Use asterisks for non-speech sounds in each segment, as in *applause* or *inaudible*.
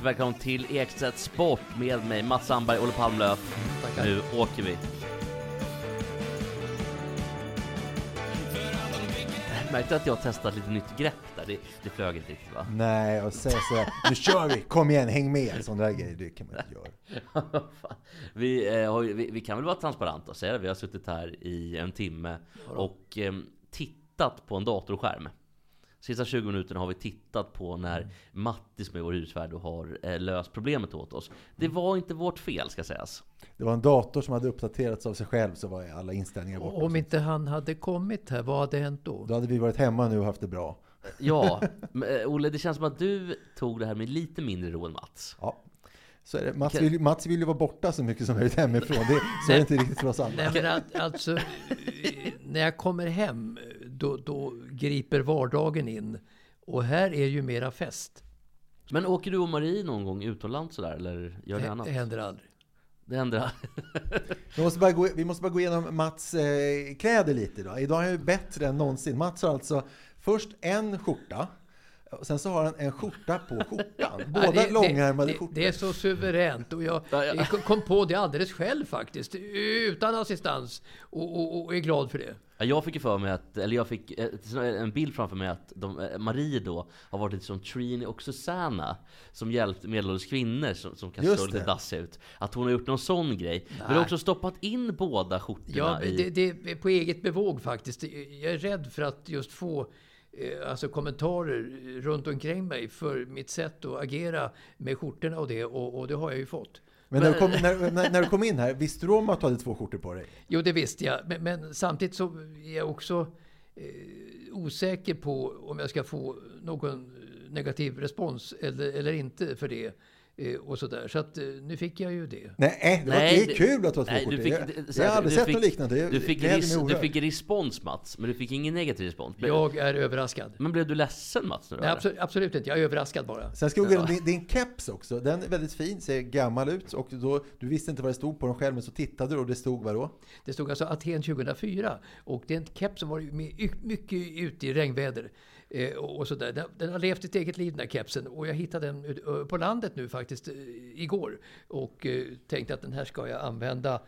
Hjärtligt välkommen till Ekstedt Sport med mig Mats Sandberg, Olle Palmlöf. Nu åker vi. Märkte att jag testat lite nytt grepp där? Det, det flög inte riktigt va? Nej, och säga sådär, nu kör vi, kom igen, häng med. Sådana där grejer, det kan man inte göra. *laughs* Vi, eh, har, vi, vi kan väl vara transparenta och säga det. Vi har suttit här i en timme och eh, tittat på en datorskärm. Sista 20 minuterna har vi tittat på när Mattis som är vår husvärd har eh, löst problemet åt oss. Det var inte vårt fel ska sägas. Det var en dator som hade uppdaterats av sig själv, så var alla inställningar borta. Om inte han hade kommit här, vad hade hänt då? Då hade vi varit hemma nu och haft det bra. Ja, *laughs* men, eh, Olle det känns som att du tog det här med lite mindre ro än Mats. Ja. Så är det. Mats, vill, Mats vill ju vara borta så mycket som möjligt hemifrån. Det, så är det inte riktigt för oss andra. Nej, men att, alltså, *laughs* när jag kommer hem, då, då griper vardagen in. Och här är ju mera fest. Men åker du och Marie någon gång utomlands sådär eller gör ni Det, annat? det händer aldrig. Det händer Vi måste bara gå, vi måste bara gå igenom Mats eh, kläder lite idag. Idag är han ju bättre än någonsin. Mats har alltså först en skjorta. Och sen så har han en skjorta på skjortan. Båda Ja, det- långärmade det, skjortor. det är så suveränt. Och jag Ja, ja. kom på det alldeles själv faktiskt. Utan assistans. Och, och, och är glad för det. Ja, Jag fick ju för mig att, eller jag fick eh, en bild framför mig att de, eh, Marie då har varit lite som Trini och Susanna Som hjälpt medelålders kvinnor som, som kan stå lite dassiga ut Att hon har gjort någon sån grej Men du har också stoppat in båda skjortorna Ja, i... det, det är på eget bevåg faktiskt. Jag är rädd för att just få alltså kommentarer runt omkring mig för mitt sätt att agera med skjortorna och det. Och, och det har jag ju fått. Men när du, kom, när, när, när du kom in här, visste du om att du hade två skjortor på dig? Jo, det visste jag. Men, men samtidigt så är jag också eh, osäker på om jag ska få någon negativ respons eller, eller inte för det. Eh, och sådär. Så att eh, nu fick jag ju det. Nej, det, var, Nej, det är kul att du har två nej, skjortor. du fick- jag, jag har aldrig du sett fick- något liknande. Du fick, ris, du fick respons Mats, men du fick ingen negativ respons Jag är överraskad. Men blev du ledsen Mats? Nu Nej, absolut, absolut inte. Jag är överraskad bara. Sen ska vi gå igenom din, din keps också. Den är väldigt fin, ser gammal ut. Och då, du visste inte vad det stod på den själv, men så tittade du och det stod vad då? Det stod alltså Aten 2004 och det är en keps som y- mycket ute i regnväder. Eh, och och sådär. Den, den har levt ett eget liv den här kepsen och jag hittade den ö, på landet nu faktiskt eh, igår. Och eh, tänkte att den här ska jag använda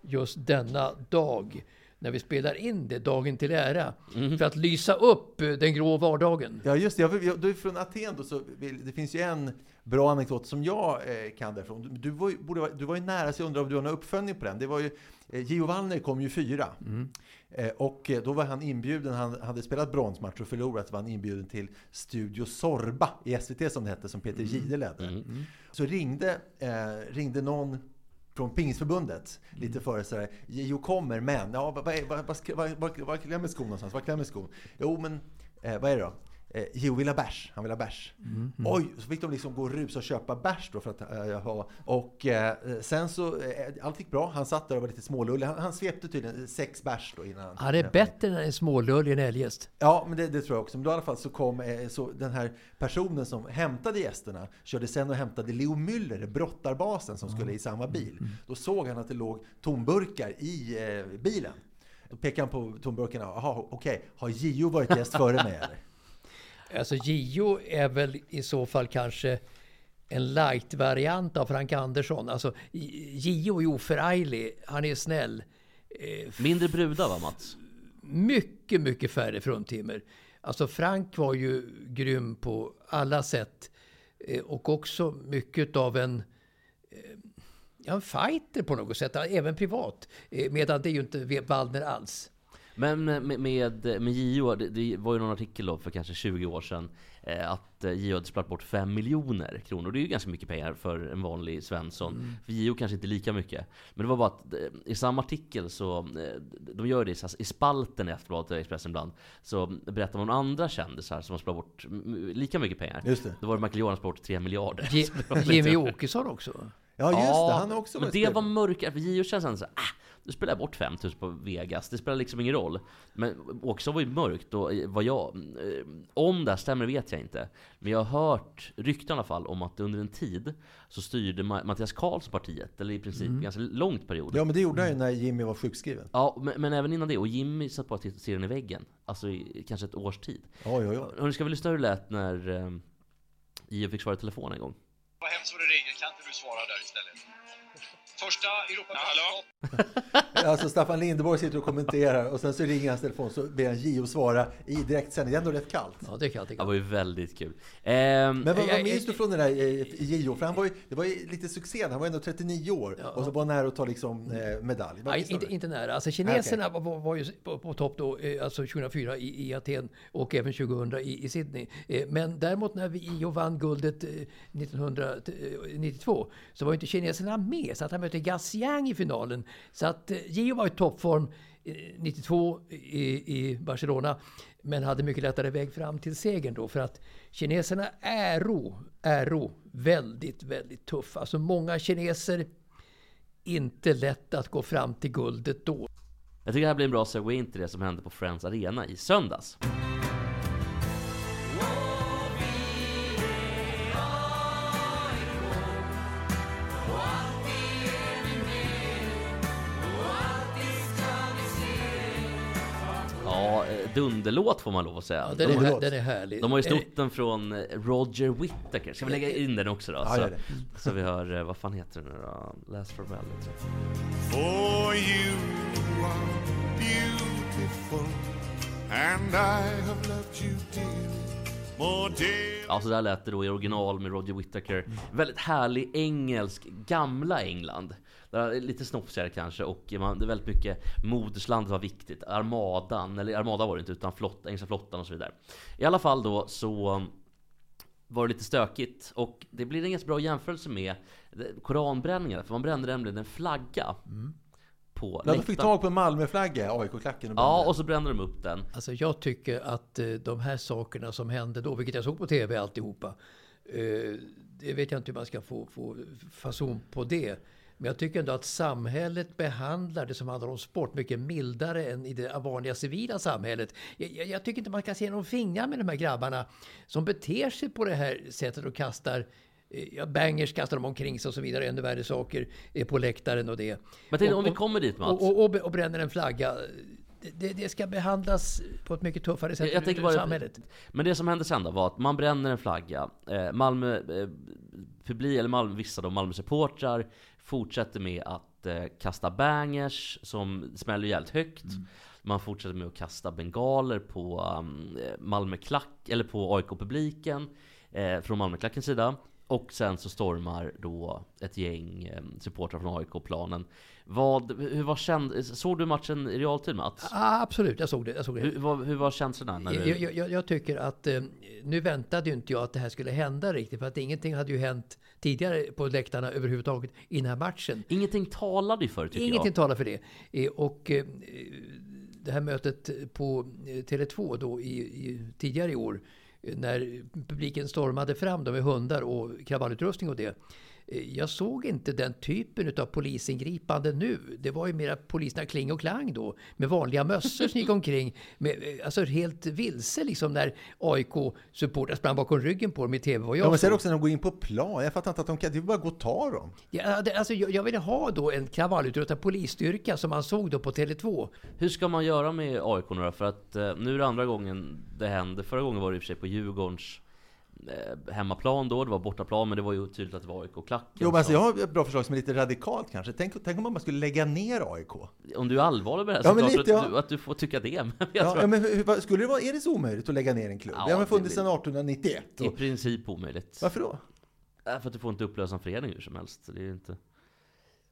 just denna dag. När vi spelar in det, dagen till ära. För att lysa upp eh, den grå vardagen. Ja, just det. Jag, jag, du är från Aten då, så det finns ju en bra anekdot som jag eh, kan därifrån. Du, du, var ju, borde, du var ju nära, så jag undrar om du har någon uppföljning på den. Det var ju, eh, Gio Wallner kom ju fyra. Eh, och eh, då var han inbjuden, han hade spelat bronsmatch och förlorat, var han inbjuden till Studio Sorba i SVT som det hette, som Peter Jihde ledde. Så ringde, eh, ringde någon från Pingisförbundet lite före sådär. Jo kommer, men ja, vad, vad, vad, vad, vad, vad, vad klämmer skon någonstans? Vad klämmer skon? Jo, men eh, vad är det då? Eh, jo vill ha bärs. Han vill ha bärs. Oj, så fick de liksom gå och rusa och köpa bärs då för att eh. Och eh, sen så, eh, allt gick bra. Han satt där och var lite smålullig. Han, han svepte tydligen sex bärs då innan. Han är bättre än en smålullig än eljest. Ja, men det, det tror jag också. Men då i alla fall så kom eh, så den här personen som hämtade gästerna, körde sen och hämtade Leo Müller, brottarbasen som skulle i samma bil. Då såg han att det låg tomburkar i eh, bilen. Då pekade han på tomburkarna. Jaha, okej. Har Gio varit gäst före mig eller? Alltså Gio är väl i så fall kanske en light-variant av Frank Andersson. Alltså Gio är oförarglig, han är snäll. Eh, Mindre brudar va Mats? mycket, mycket färre fruntimmer. Alltså Frank var ju grym på alla sätt. Eh, och också mycket av en, eh, ja, en fighter på något sätt, även privat. Medan det är ju inte Waldner alls. Men med, med, med JO, det, det var ju någon artikel då för kanske 20 år sedan eh, att JO hade spelat bort 5 miljoner kronor. Det är ju ganska mycket pengar för en vanlig Svensson. Mm. För JO kanske inte lika mycket. Men det var bara att eh, i samma artikel så, eh, de gör det i, så här- i spalten i Aftonbladet och Expressen ibland, så berättar man om andra kändisar som har spelat bort lika mycket pengar. Just det. Då var det Michael Johansson bort 3 miljarder. *laughs* Jimmy Åkesson också. Ja, just det. Han har också men det var mörkare, för JO känns ändå såhär, ah, nu spelar jag bort 5000 på Vegas, det spelar liksom ingen roll. Men också var ju mörkt, och vad jag, eh, om det här stämmer vet jag inte. Men jag har hört rykten i alla fall om att under en tid så styrde Ma- Mattias Karlsson partiet, eller i princip ganska långt period. Mm. Ja, men det gjorde han ju när Jimmy var sjukskriven. Ja, men, men även innan det. Och Jimmy satt bara och serien i väggen. Alltså i kanske ett års tid. Oj, oj, oj. Hörni, ska vi lyssna hur det lät när eh, JO fick svara i telefon en gång? Vad hemskt vad du ringer, kan inte du svara där istället? Första Europamästerskap... *laughs* Alltså Staffan Lindeborg sitter och kommenterar och sen så ringer hans telefon så ber han Gio svara i direktsändning. Det är ändå rätt kallt. Ja, det kan jag Det tycka. var ju väldigt kul. Ehm, Men vad, Jag- vad jag- minns du från den där eh, Gio? För han var ju, det var ju lite succé. Han var ändå 39 år och så var han nära att ta liksom, eh, medalj. Du? inte, inte nära. Alltså kineserna var, var ju på, på topp då, eh, alltså 2004 i, i Aten och även 2000 i, i Sydney. Eh, Men däremot när vi IO vann guldet eh, 1992 så var ju inte kineserna med. Så att han mötte Gassiang i finalen. Så att eh, Gio var i toppform eh, 92 i, i Barcelona. Men hade mycket lättare väg fram till segern då. För att kineserna äro, äro väldigt, väldigt tuffa. Alltså många kineser inte lätt att gå fram till guldet då. Jag tycker det här blir en bra segway in till det som hände på Friends Arena i söndags. Dunderlåt får man lov att säga. Ja, den, de, är, låt. den är härlig. de har ju Eh, snott den från eh, Roger Whittaker. Ska vi lägga in den också då? Ja, så, det. så vi hör, eh, vad fan heter den nu då? Last Farewell. For you are beautiful, and I have loved you dearly. Ja, så där lät det då i original med Roger Whittaker. Väldigt härlig engelsk, gamla England. Lite snofsigare kanske och man, det är väldigt mycket moderslandet var viktigt. Armadan, eller Armada var det inte utan flott, engelska flottan och så vidare. I alla fall då så var det lite stökigt och det blir en ganska bra jämförelse med koranbränningar. För man brände nämligen en flagga på Ja, de fick tag på en Malmöflagga, AIK-klacken. och Ja, och så brände de upp den. Alltså jag tycker att eh, de här sakerna som hände då, vilket jag såg på tv alltihopa. Eh, det vet jag inte hur man ska få, få fason på det. Men jag tycker ändå att samhället behandlar det som handlar om sport mycket mildare än i det vanliga civila samhället. Jag, jag, jag tycker inte man kan se någon fingrar med de här grabbarna som beter sig på det här sättet och kastar eh, Ja, bangers kastar de omkring sig och så vidare, ännu värre saker eh, på läktaren och det. Men tänk, om vi kommer dit Mats. och, och, och, bränner en flagga. Det, det, ska behandlas på ett mycket tuffare sätt Jag- jag i tänker bara- samhället. Men det som hände sen då var att man bränner en flagga. Eh, Malmö eh, publik, eller Malmö, vissa då Malmö supportrar fortsätter med att eh, kasta bangers som smäller jävligt högt. Man fortsätter med att kasta bengaler på um, eh, Malmö klack, eller på AIK-publiken eh, från Malmöklackens sida. Och sen så stormar då ett gäng eh, supportrar från AIK-planen. Vad, hur var känd, såg du matchen i realtid Mats? Ah, absolut, jag såg det. Jag, såg det. Hur, vad, hur var känslorna? När du... jag, jag, jag, tycker att eh, nu väntade ju inte jag att det här skulle hända riktigt. För att ingenting hade ju hänt tidigare på läktarna överhuvudtaget i den här matchen. Ingenting talade ju för tycker Ingenting jag. talar för det. Eh, Och eh, det här mötet på eh, Tele2 då i, i, tidigare i år när publiken stormade fram då med hundar och kravallutrustning och det. Eh, Jag såg inte den typen av polisingripande nu. Det var ju mera poliserna kling och klang då. Med vanliga mössor som gick omkring. Med, eh, alltså helt vilse liksom när AIK-supportrar sprang bakom ryggen på dem i TV. Jag Ja, men sen också när de går in på plan. Jag fattar inte att de kan... Det är bara att gå och ta dem. Ja, det, alltså, jag, jag ville ha då en kravallutrustad polisstyrka som man såg då på Tele2. Hur ska man göra med AIK nu då? För att eh, nu är det andra gången det händer. Förra gången var det i och för sig på Djurgårdens hemmaplan då, det var bortaplan, men det var ju tydligt att det var AIK-klacken. Jo, men alltså, jag har ett bra förslag som är lite radikalt kanske. Tänk, tänk om man bara skulle lägga ner AIK? Om du är allvarlig med det här Ja, så men lite, att, ja. du, att du får tycka det. *laughs* Men Ja, tror ja, men hur, skulle det vara, är det så omöjligt att lägga ner en klubb? Ja, det har funnits sedan 1891? att det är i Och, princip omöjligt. varför då? För att du får inte upplösa en förening hur som helst. Det är inte...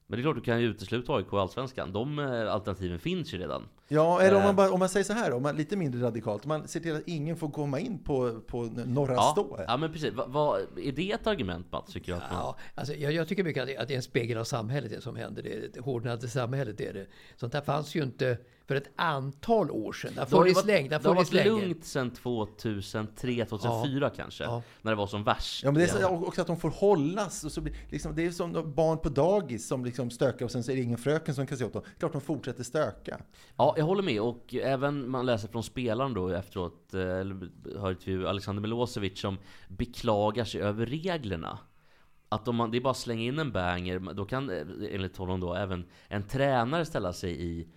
Men det är klart du kan ju utesluta AIK i Allsvenskan. De eh, alternativen finns ju redan. Ja, eller om Eh. man, bara, om man säger så här, om man lite mindre radikalt, om man ser till att ingen får komma in på, på norra Ja, stå. ja men precis. Va, vad- är det ett argument Mats, tycker? Att man... Ja, alltså jag, jag tycker mycket att det, att det är en spegel av samhället det som händer. Det är ett hårdnande samhälle. Det är det. Sånt här fanns ju inte för ett antal år sedan. Det har funnits varit- länge. Det det har varit länge. lugnt sedan 2003, 2004 kanske. Ja. När det var som värst. Ja, men det är så, också att de får hållas. Och så blir, liksom, det är som barn på dagis som liksom stökar och sen så är det ingen fröken som kan se åt dem. Klart de fortsätter stöka. Ja, jag håller med. Och även man läser från spelaren då efteråt, eh, eller hör intervju, Alexander Milosevic som beklagar sig över reglerna. Att om man, det är bara att slänga in en banger, då kan eh, enligt honom då även en tränare ställa sig i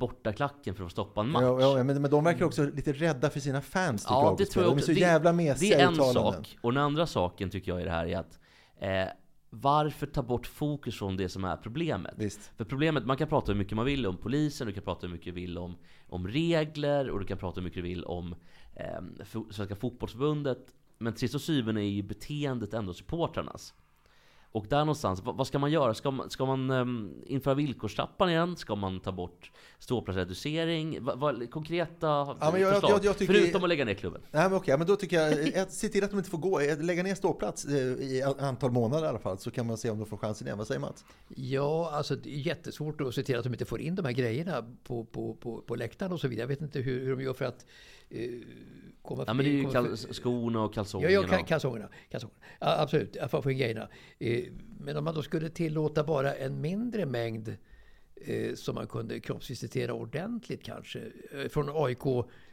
bortaklacken för att stoppa en match. Ja, ja, men, men de verkar också lite rädda för sina fans, tycker Ja, jag. det också. tror jag de är också. så Det- jävla Det mesiga är en sak. Och den andra saken tycker jag i det här är att eh, varför ta bort fokus från det som är problemet? Visst. För problemet, man kan prata hur mycket man vill om polisen, du kan prata hur mycket du vill om, om regler och du kan prata hur mycket du vill om eh, Svenska fotbollsförbundet. Men sist och syvende är ju beteendet ändå supportrarnas. Och där någonstans, vad, ska man göra? Ska man, ska man um, införa villkorstrappan igen? Ska man ta bort ståplatsreducering? Va, va, konkreta Ja, men jag- förslag? jag- jag tycker- Förutom att lägga ner klubben. Nej, men okej, men då tycker jag, eh, se till att de inte får gå. Eh, Lägga ner ståplats eh, i ett antal månader i alla fall, så kan man se om de får chansen igen. Vad säger Mats? Ja, alltså det är jättesvårt att se till att de inte får in de här grejerna på, på, på, på läktaren och så vidare. Jag vet inte hur, hur de gör för att komma Ja men det är ju kal- för- skorna och Ja, kalsongerna. ja ka- kalsongerna. kalsongerna. Ja, absolut, få in grejerna. Eh, Men om man då skulle tillåta bara en mindre mängd eh, som man kunde kroppsvisitera ordentligt kanske. Eh, Från AIK,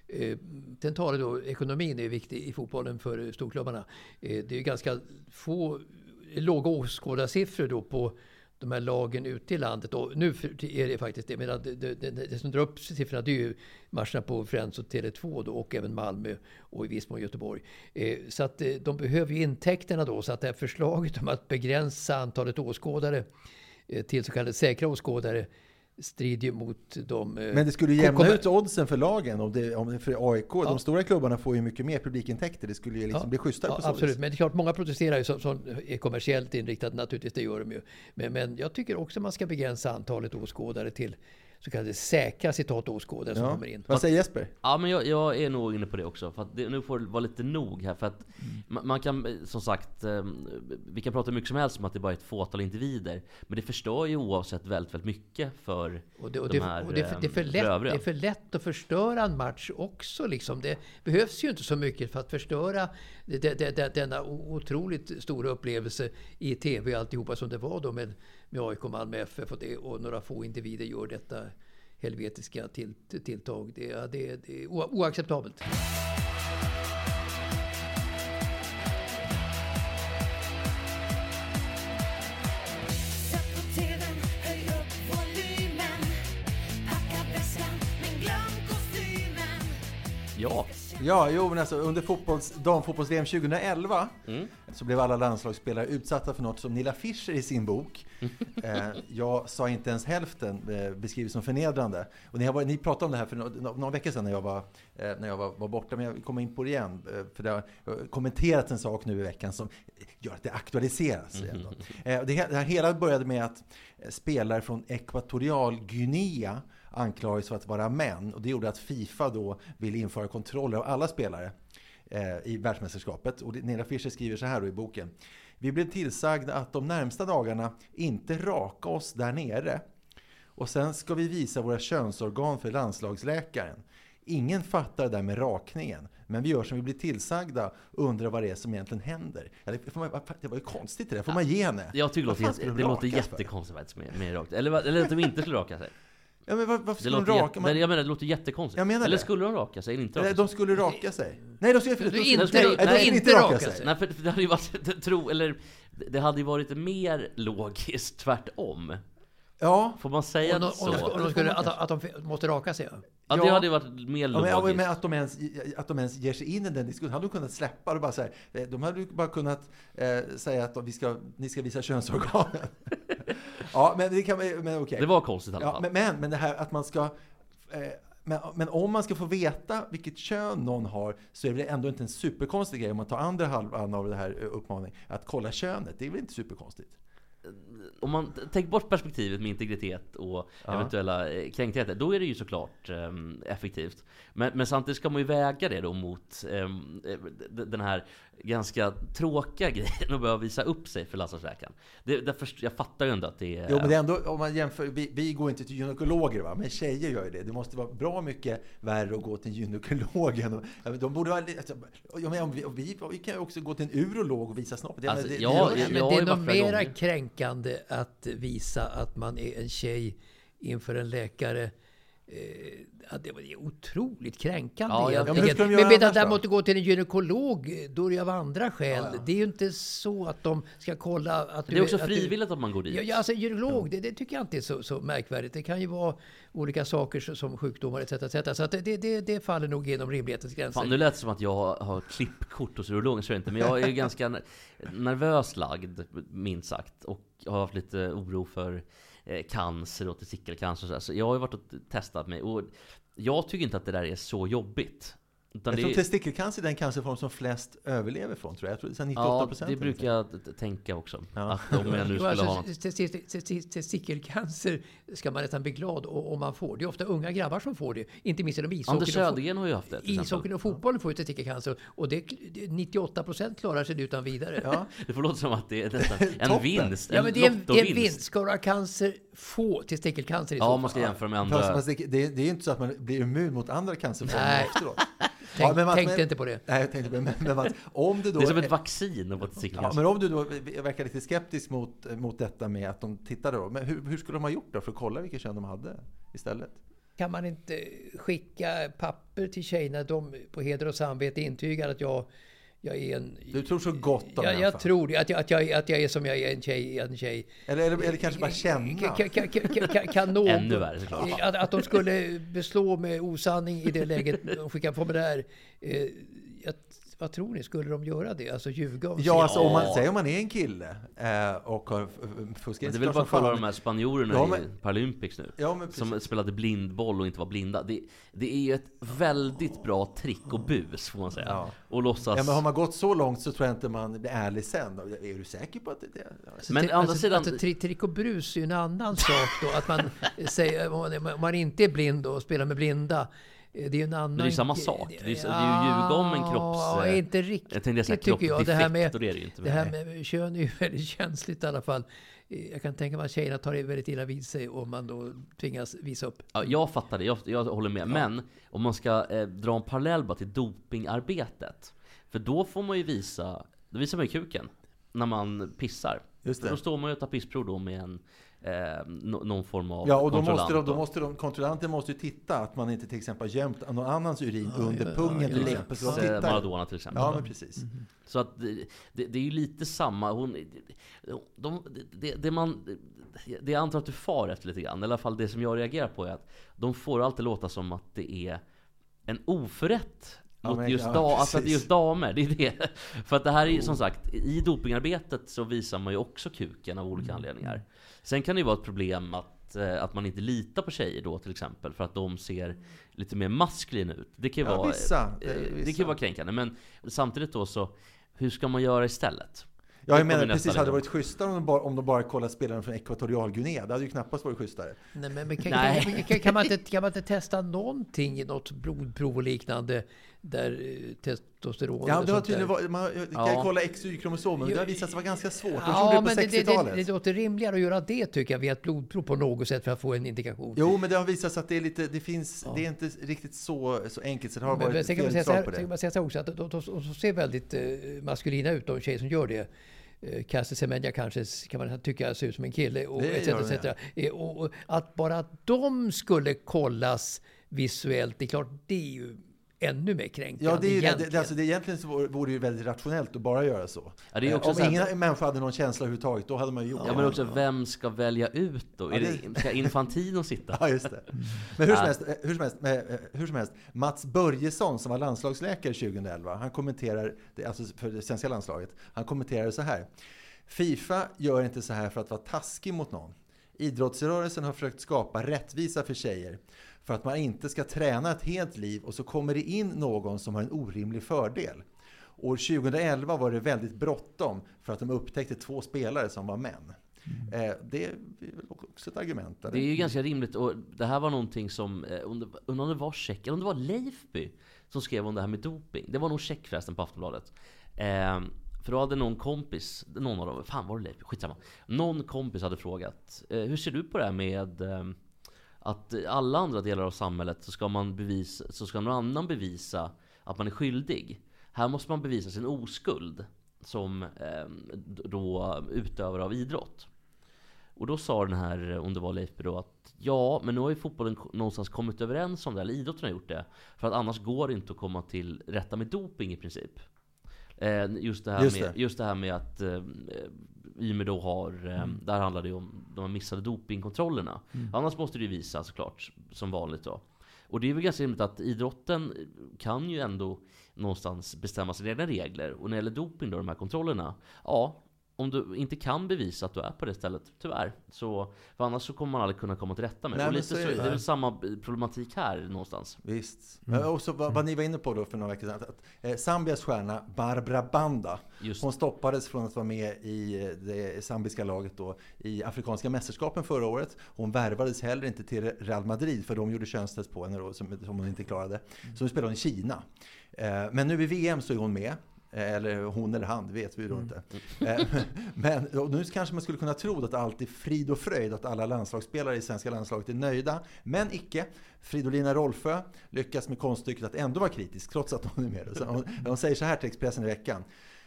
eh, den talar då, ekonomin är viktig i fotbollen för storklubbarna. Eh, det är ganska få, låga åskådarsiffror då på de här lagen ute i landet. Och nu är det faktiskt det. Men det, det, det, det som drar upp siffrorna det är ju matcherna på Friends och Tele2 då, och även Malmö och i viss mån Göteborg. Eh, så att eh, de behöver ju intäkterna då. Så att det här förslaget om att begränsa antalet åskådare eh, till så kallade säkra åskådare strider ju mot de... eh, Men det skulle jämna ut oddsen för lagen. Om det, om det, för AIK, de stora klubbarna får ju mycket mer publikintäkter. Det skulle ju liksom Ja, bli schysstare ja, på så Absolut, vis. men det är klart många protesterar ju som, som är kommersiellt inriktade naturligtvis, det gör de ju. Men, men jag tycker också man ska begränsa antalet åskådare till så kallade säkra citat åskådare som Ja. kommer in. Vad säger Jesper? Ja men jag, jag är nog inne på det också. För att det, nu får det vara lite nog här. För att man, man kan som sagt, eh, vi kan prata hur mycket som helst om att det bara är ett fåtal individer. Men det förstör ju oavsett väldigt, väldigt mycket för Och det, och de här och det, är för, det, är för eh, lätt, det är för lätt att förstöra en match också. Liksom. Det behövs ju inte så mycket för att förstöra det, det, det, det, denna otroligt stora upplevelse i TV och alltihopa som det var då med, med AIK, Malmö FF och, det, och några få individer gör detta helvetiska till, tilltag. Det, är- det, det är oacceptabelt. Ja, Ja, jo, men alltså under fotbolls, damfotbolls-VM 2011 Mm. så blev alla landslagsspelare utsatta för något som Nilla Fischer i sin bok, *laughs* eh, jag sa inte ens hälften, eh, beskriver som förnedrande. Och ni, har ni pratade om det här för några, några veckor sedan när jag, var, eh, när jag var, var borta, men jag kommer in på det igen. Eh, för det har kommenterats en sak nu i veckan som gör att det aktualiseras. då. Eh, det, det här hela började med att eh, spelare från Ekvatorialguinea anklagades för att vara män. Och det gjorde att Fifa då ville införa kontroller av alla spelare eh, i världsmästerskapet. Och Nela Fischer skriver så här i boken. Vi blev tillsagda att de närmsta dagarna inte raka oss där nere. Och sen ska vi visa våra könsorgan för landslagsläkaren. Ingen fattar det där med rakningen. Men vi gör som vi blir tillsagda och undrar vad det är som egentligen händer. Det, var ju konstigt det där. får man ge henne. jag tycker det låter, jätte, de det låter faktiskt med, med rakt. Eller, eller att de inte skulle raka sig. Ja, men var, varför skulle de låter raka? nej, jag menar det låter jättekonstigt. Jag menar eller det. skulle de raka sig eller inte raka sig? de skulle raka sig. Nej, de skulle, Du de inte- de skulle, nej, nej, de inte raka sig. Nej, för för det hade ju varit, tro, eller det hade ju varit mer logiskt tvärtom. Ja, Får man säga Om de, så? de, om de skulle, att, att de måste raka sig. Ja. Ja, det hade ju varit mer Ja, men, ja, logiskt. men att, de ens, att de ens ger sig in i den diskussionen. hade de kunnat släppa det bara så här. eh, De hade ju bara kunnat eh, säga att vi ska, ni ska visa könsorganen. *laughs* ja, men det kan men okej. Det var konstigt i alla Ja, fall. men, men, men det här att man ska... Eh, men, men om man ska få veta vilket kön någon har så är det ändå inte en superkonstig grej om man tar andra halvan av det här eh, uppmaningen. Att kolla könet, det är väl inte superkonstigt? Om man tänker bort perspektivet med integritet och Ja. eventuella eh, kränktheter, då är det ju såklart ehm, effektivt. Men, men samtidigt ska man ju väga det då mot d- den här ganska tråkiga *laughs* grejen att behöva visa upp sig för lasarsläkaren. Det, jag fattar ju ändå att det är... Jo, men det är ändå, om man jämför, vi, vi går inte till gynekologer, va? men tjejer gör ju det. Det måste vara bra mycket värre att gå till gynekologen. De borde vara, li- alltså, vi, vi, vi kan ju också gå till en urolog och visa snoppen. Det- Alltså, det, det, det, jag det ju är nog mera gånger. kränkande att visa att man är en tjej inför en läkare. Eh, ja, det var otroligt kränkande Ja, ja, men de men medan däremot gå till en gynekolog, då är det av andra skäl. Ja. Det är ju inte så att de ska kolla att det är också att du- frivilligt att man går dit. Ja, alltså gynekolog, det, det tycker jag inte är så, så märkvärdigt. Det kan ju vara olika saker som sjukdomar etc. etc. Så att det, det, det, faller nog genom rimlighetens gränser. Fan, nu lät det som att jag har, har klippkort hos urologen, så är det inte. Men jag är ju ganska ner- nervös lagd, minst sagt. Och har haft lite oro för Eh, cancer och testikelcancer och så, så jag har ju varit och testat mig. Och jag tycker inte att det där är så jobbigt. Utan jag tror är- testikelcancer är den cancerform som flest överlever från, tror jag. Jag tror det är så här 98 Ja, procent. det brukar jag tänka också. Ja. Att om jag nu Jo, *laughs* skulle alltså, ha Testikelcancer ska man nästan bli glad om man får. Det är ofta unga grabbar som får det. Inte minst inom ishockeyn. Anders Södergren har ju haft det. Ishockeyn och fotbollen får ju testikelcancer. Och det, det- 98 procent klarar sig utan vidare. Ja. *laughs* Det får låta som att det är nästan *laughs* en vinst. Ja, En men det är en, det är en vinst. Ska du ha cancer, få testikelcancer i så Ja, fall. om man ska jämföra med andra. fast det, det, är ju inte så att man blir immun mot andra cancerformer efteråt. Tänk, Ja, men Mats, tänkte men- inte på det. Nej, jag tänkte på det. Men, men Mats, om det då... Det är som ett vaccin att få testikelcancer. Ja, men om du då verkar lite skeptisk mot, mot detta med att de tittade då. Men hur, hur skulle de ha gjort då för att kolla vilket kön de hade istället? Kan man inte skicka papper till tjejerna de på heder och samvete intygar att jag, jag är en... Du tror så gott om jag, jag tror det, att jag, att, jag, att jag är som jag är, en tjej. En tjej. Eller, eller, eller kanske bara känna? Kan, kan, kan, kan, kan någon, Ännu värre, såklart. Att, att de skulle beslå med osanning i det läget de skickar formulär. Eh, jag, vad tror ni? Skulle de göra det? Alltså ljuga om Ja, alltså om man säger om man är en kille eh, och har fuskat. Det är väl bara som kolla de här spanjorerna Ja, i men- Paralympics nu. Ja, men som spelade blindboll och inte var blinda. Det, det är ju ett väldigt bra trick och bus får man säga. Ja. Och låtsas... Ja, men har man gått så långt så tror jag inte man blir ärlig sen. Är du säker på att det är det? Men andra alltså, sidan- Alltså, tri- trick och brus är ju en annan sak då. Att man *laughs* säger, om man inte är blind och spelar med blinda. Eh, Det är ju en annan... det är ju samma sak. Det är ju- det är ju ljuga om en kropps- Ja, inte riktigt Jag tänkte säga tycker jag. Det här med, det är det ju inte. det här med kön är ju *laughs* väldigt känsligt i alla fall. Eh, Jag kan tänka mig att tjejerna tar det väldigt illa vid sig om man då tvingas visa upp. Ja, jag fattar det, jag, jag håller med. Men om man ska eh, dra en parallell bara till dopingarbetet. För då får man ju visa, då visar man ju kuken när man pissar. Just För det. då står man ju och tar pissprov då med en, eh, nå- någon form av Ja, och då måste, de, då måste de, kontrollanten måste ju titta att man inte till exempel har gömt någon annans urin under ja, pungen till ja, exempel. Så de. Maradona till exempel. Ja, men precis. Så att det, det, det är ju lite samma. Hon, de, det, det, man, det jag antar att du far efter lite grann, i alla fall det som jag reagerar på är att de får alltid låta som att det är en oförrätt Ja, mot men- just, ja, da, alltså just damer. Det är det. *laughs* För att det här är ju som sagt, i dopingarbetet så visar man ju också kuken av Mm. olika anledningar. Sen kan det ju vara ett problem att, eh, att man inte litar på tjejer då till exempel, för att de ser lite mer maskulina ut. Det kan ju Ja, vara, vissa, eh, det kan vissa. ju vara kränkande. Men samtidigt då så, hur ska man göra istället? Ja, jag menar precis, hade det nivå. varit schysstare om de bara, om de bara kollat spelaren från Ekvatorialguinea. Det hade ju knappast varit schysstare. Nej, men, men kan, Nej. kan, kan, kan, man inte, kan man inte testa någonting i något blodprov och liknande där eh, testosteron Ja, det har tydligen varit, man kan Ja. kolla XY-kromosomer, men det har visat sig vara ganska svårt. De Ja, gjorde det men på det, det, det, 60-talet. det låter rimligare att göra det tycker jag via ett blodprov på något sätt för att få en indikation. Jo, men det har visat sig att det är lite, det finns, det är inte riktigt så, så enkelt, så det har Men, men varit man säga fel svar på sen kan det. man säga så också att de, de, de ser väldigt eh, maskulina ut, de tjejer som gör det. Eh, Caster Semenya kanske kan man tycka ser ut som en kille. Och, etc, de, etc. Eh, och, och att bara de skulle kollas visuellt, det är klart, det är ju ännu mer kränkande Ja, det är ju, det, egentligen. det, alltså det, egentligen så vore vore det ju väldigt rationellt att bara göra så. Ja, det är ju också Eh, Om så här- ingen människa hade någon känsla överhuvudtaget, då hade man ju gjort Ja men också, vem ska välja ut då? Ja, Är det- det, ska Infantino sitta? *laughs* Ja, just det. Men hur som Ja. helst, eh, hur som helst, eh, eh, hur som helst Mats Börjesson som var landslagsläkare 2011, han kommenterar, det, alltså för det svenska landslaget, han kommenterar så här. Fifa gör inte så här för att vara taskig mot någon. Idrottsrörelsen har försökt skapa rättvisa för tjejer för att man inte ska träna ett helt liv och så kommer det in någon som har en orimlig fördel. År 2011 var det väldigt bråttom för att de upptäckte två spelare som var män. Eh, det är väl också ett argument. eller? Det är ju ganska rimligt och det här var någonting som, eh, om det, undrar om det var Check, eller om det var Leifby som skrev om det här med doping. Det var nog Check förresten på Aftonbladet. Eh, för då hade någon kompis, någon av dem, fan var det Leifby? Skitsamma. Någon kompis hade frågat, hur ser du på det här med att i alla andra delar av samhället så ska man bevisa, så ska någon annan bevisa att man är skyldig. Här måste man bevisa sin oskuld som eh, då utövare av idrott. Och då sa den här, om det var Leifby då, att ja, men nu har ju fotbollen någonstans kommit överens om det, eller idrotten har gjort det. För att annars går det inte att komma till rätta med doping i princip. Eh, just, det här Just med, det. just det här med att eh, i och med då har, eh, där handlar det ju om de missade dopingkontrollerna. Annars måste det ju visa såklart, som vanligt då. Och det är väl ganska rimligt att idrotten kan ju ändå någonstans bestämma sina egna regler. Och när det gäller doping då, de här kontrollerna. Ja, om du inte kan bevisa att du är på det stället, tyvärr. Så, för annars så kommer man aldrig kunna komma till rätta med det. Nej, Och lite så är det det. är väl samma problematik här någonstans. Visst. Mm. Och så vad, vad ni var inne på då för några veckor sedan. Att, eh, Zambias stjärna Barbara Banda. Just. Hon stoppades från att vara med i eh, det zambiska laget då, i Afrikanska mästerskapen förra året. Hon värvades heller inte till Real Madrid för de gjorde könstest på henne då, som, som hon inte klarade. Så nu spelar hon i Kina. Eh, men nu i VM så är hon med. Eller hon eller han, det vet vi ju då inte. Eh, *laughs* Men nu kanske man skulle kunna tro att allt är frid och fröjd, att alla landslagsspelare i svenska landslaget är nöjda. Men icke. Fridolina Rolfö lyckas med konststycket att ändå vara kritisk, trots att hon är med. Så hon, hon säger så här till Expressen i veckan.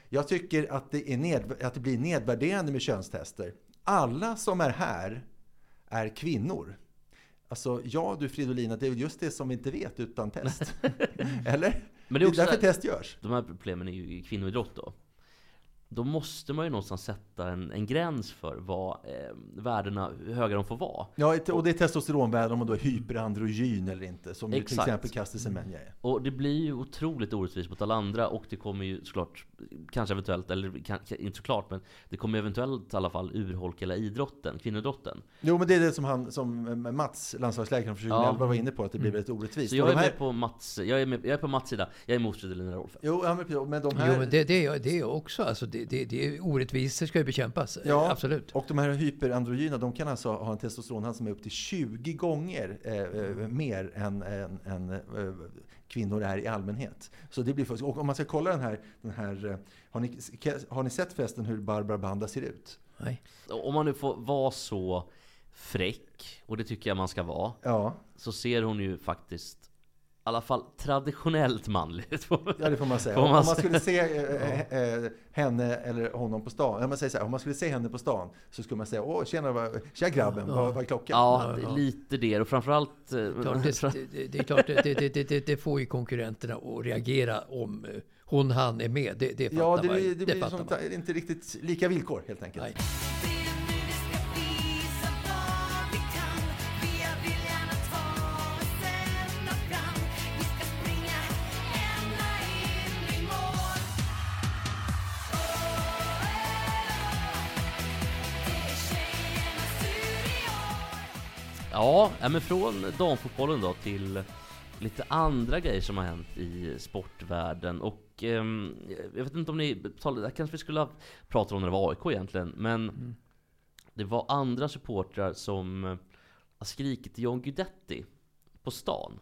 Jag tycker att det, är ned, att det blir nedvärderande med könstester. Alla som är här är kvinnor. Alltså, ja du Fridolina, det är väl just det som vi inte vet utan test. *laughs* Eller? Men det är också därför så här- test görs. De här problemen är ju i kvinnoidrott då. Då måste man ju någonstans sätta en, en gräns för vad eh, värdena, hur höga de får vara. Ja, och det är testosteronvärden om man då är hyperandrogyn eller inte. Som ju till exempel Caster Semenya är. Och det blir ju otroligt orättvist mot alla andra och det kommer ju såklart, kanske eventuellt, eller kan, inte såklart, men det kommer eventuellt i alla fall urholka hela idrotten, kvinnoidrotten. Jo, men det är det som, han, som Mats, landslagsläkaren från 2011, var inne på, att det blir väldigt orättvist. Så jag är här- med på Mats, jag är, med, jag är på Mats sida, jag är emot Fridolina Rolfö. Jo, ja, men de här... Jo, men det, det, är jag- det är jag också. Alltså, det, det, det är orättvisor ska ju bekämpas. Ja. Absolut. Och de här hyperandrogyna, de kan alltså ha en testosteronhalt som är upp till 20 gånger eh, eh, mer än, än, än eh, kvinnor är i allmänhet. Så det blir fusk. Och om man ska kolla den här, den här eh, har, ni, har ni sett förresten hur Barbara Banda ser ut? Nej. Om man nu får vara så fräck, och det tycker jag man ska vara, Ja, så ser hon ju faktiskt i alla fall traditionellt manlig ut. ja det får man säga. Får om man man säga. skulle se eh, eh, henne eller honom på stan, om man, säger så här, om man skulle se henne på stan så skulle man säga Åh, tjena, vad, tja grabben, vad, vad är klockan? Ja, det är lite det. Och framförallt... eh, Klart, det, det, det är klart, det, det, det, det, det får ju konkurrenterna att reagera om eh, hon, han är med. Det, det fattar Ja, det, man. blir- det blir man. där, inte riktigt lika villkor helt enkelt. Nej. Ja, men från damfotbollen då till lite andra grejer som har hänt i sportvärlden. Och ehm, jag vet inte om ni talade, kanske vi skulle ha pratat om när det var AIK egentligen, men det var andra supportrar som eh, har skrikit till John Guidetti på stan.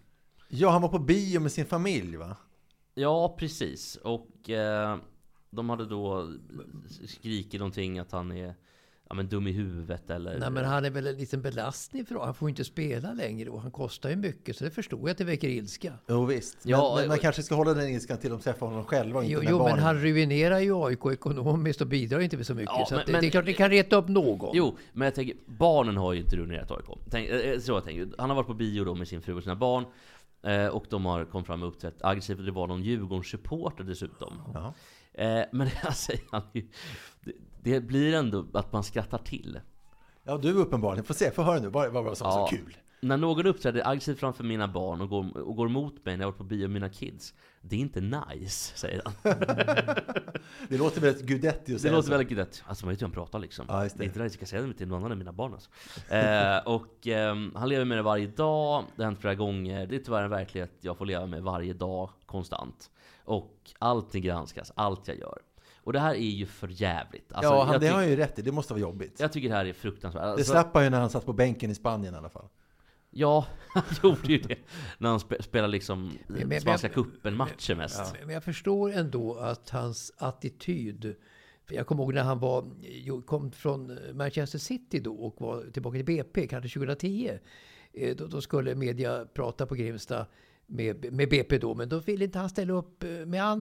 Ja, han var på bio med sin familj va? Ja, precis. Och eh, de hade då skrikit någonting att han är ja, men dum i huvudet eller... Nej, men han är väl en liten belastning för Han får ju inte spela längre och han kostar ju mycket. Så det förstår jag att det väcker ilska. Jo visst. Men, Ja, men man och- kanske ska hålla den ilskan till de träffar honom själva och inte Jo, jo barnen. men han ruinerar ju AIK ekonomiskt och bidrar inte med så mycket. Ja, så men- att det, men- det är klart det kan reta upp någon. Jo, men jag tänker, barnen har ju inte ruinerat AIK. Tänk, eh, så jag tänker. Han har varit på bio då med sin fru och sina barn. Eh, och de har kommit fram och uppträtt aggressivt. Det var någon Djurgårdssupporter dessutom. Ja. Eh, men jag *laughs* säger han ju, det, det blir ändå att man skrattar till. ja, du uppenbarligen. Får se, få höra nu. Vad var det som var så kul? När någon uppträder aggressivt framför mina barn och går, och går emot mig när jag varit på bio med mina kids. Det är inte nice, säger han. *laughs* Det låter väldigt Gudetti att Det säga låter så. väldigt gudett. Alltså man vet ju hur han pratar liksom. Ja, just det. är inte det jag ska säga det till någon annan än mina barn alltså. eh, Och ehm, han lever med det varje dag. Det har hänt flera gånger. Det är tyvärr en verklighet jag får leva med varje dag, konstant. Och allting granskas, allt jag gör. Och det här är ju för jävligt. Alltså, ja, han, det har han ju rätt i. Det måste vara jobbigt. jag tycker det här är fruktansvärt. Det Alltså, slapp han ju när han satt på bänken i Spanien i alla fall. Ja, *laughs* han gjorde ju det. När han spe, spelade liksom Men- men- Spanska men- cupen-matcher mest. Men jag förstår ändå att hans attityd... Jag kommer ihåg när han var, kom från Manchester City då och var tillbaka till BP, kanske 2010. Eh, Då, då skulle media prata på Grimsta med, med BP då, men då ville inte han ställa upp eh, med andra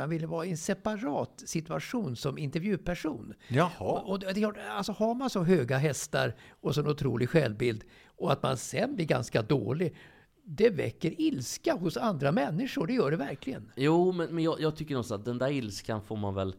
Han ville vara i en separat situation som intervjuperson. Jaha. Och, och det alltså har man så höga hästar och så en otrolig självbild och att man sen blir ganska dålig, det väcker ilska hos andra människor. Det gör det verkligen. Jo, men, men jag, jag tycker någonstans att den där ilskan får man väl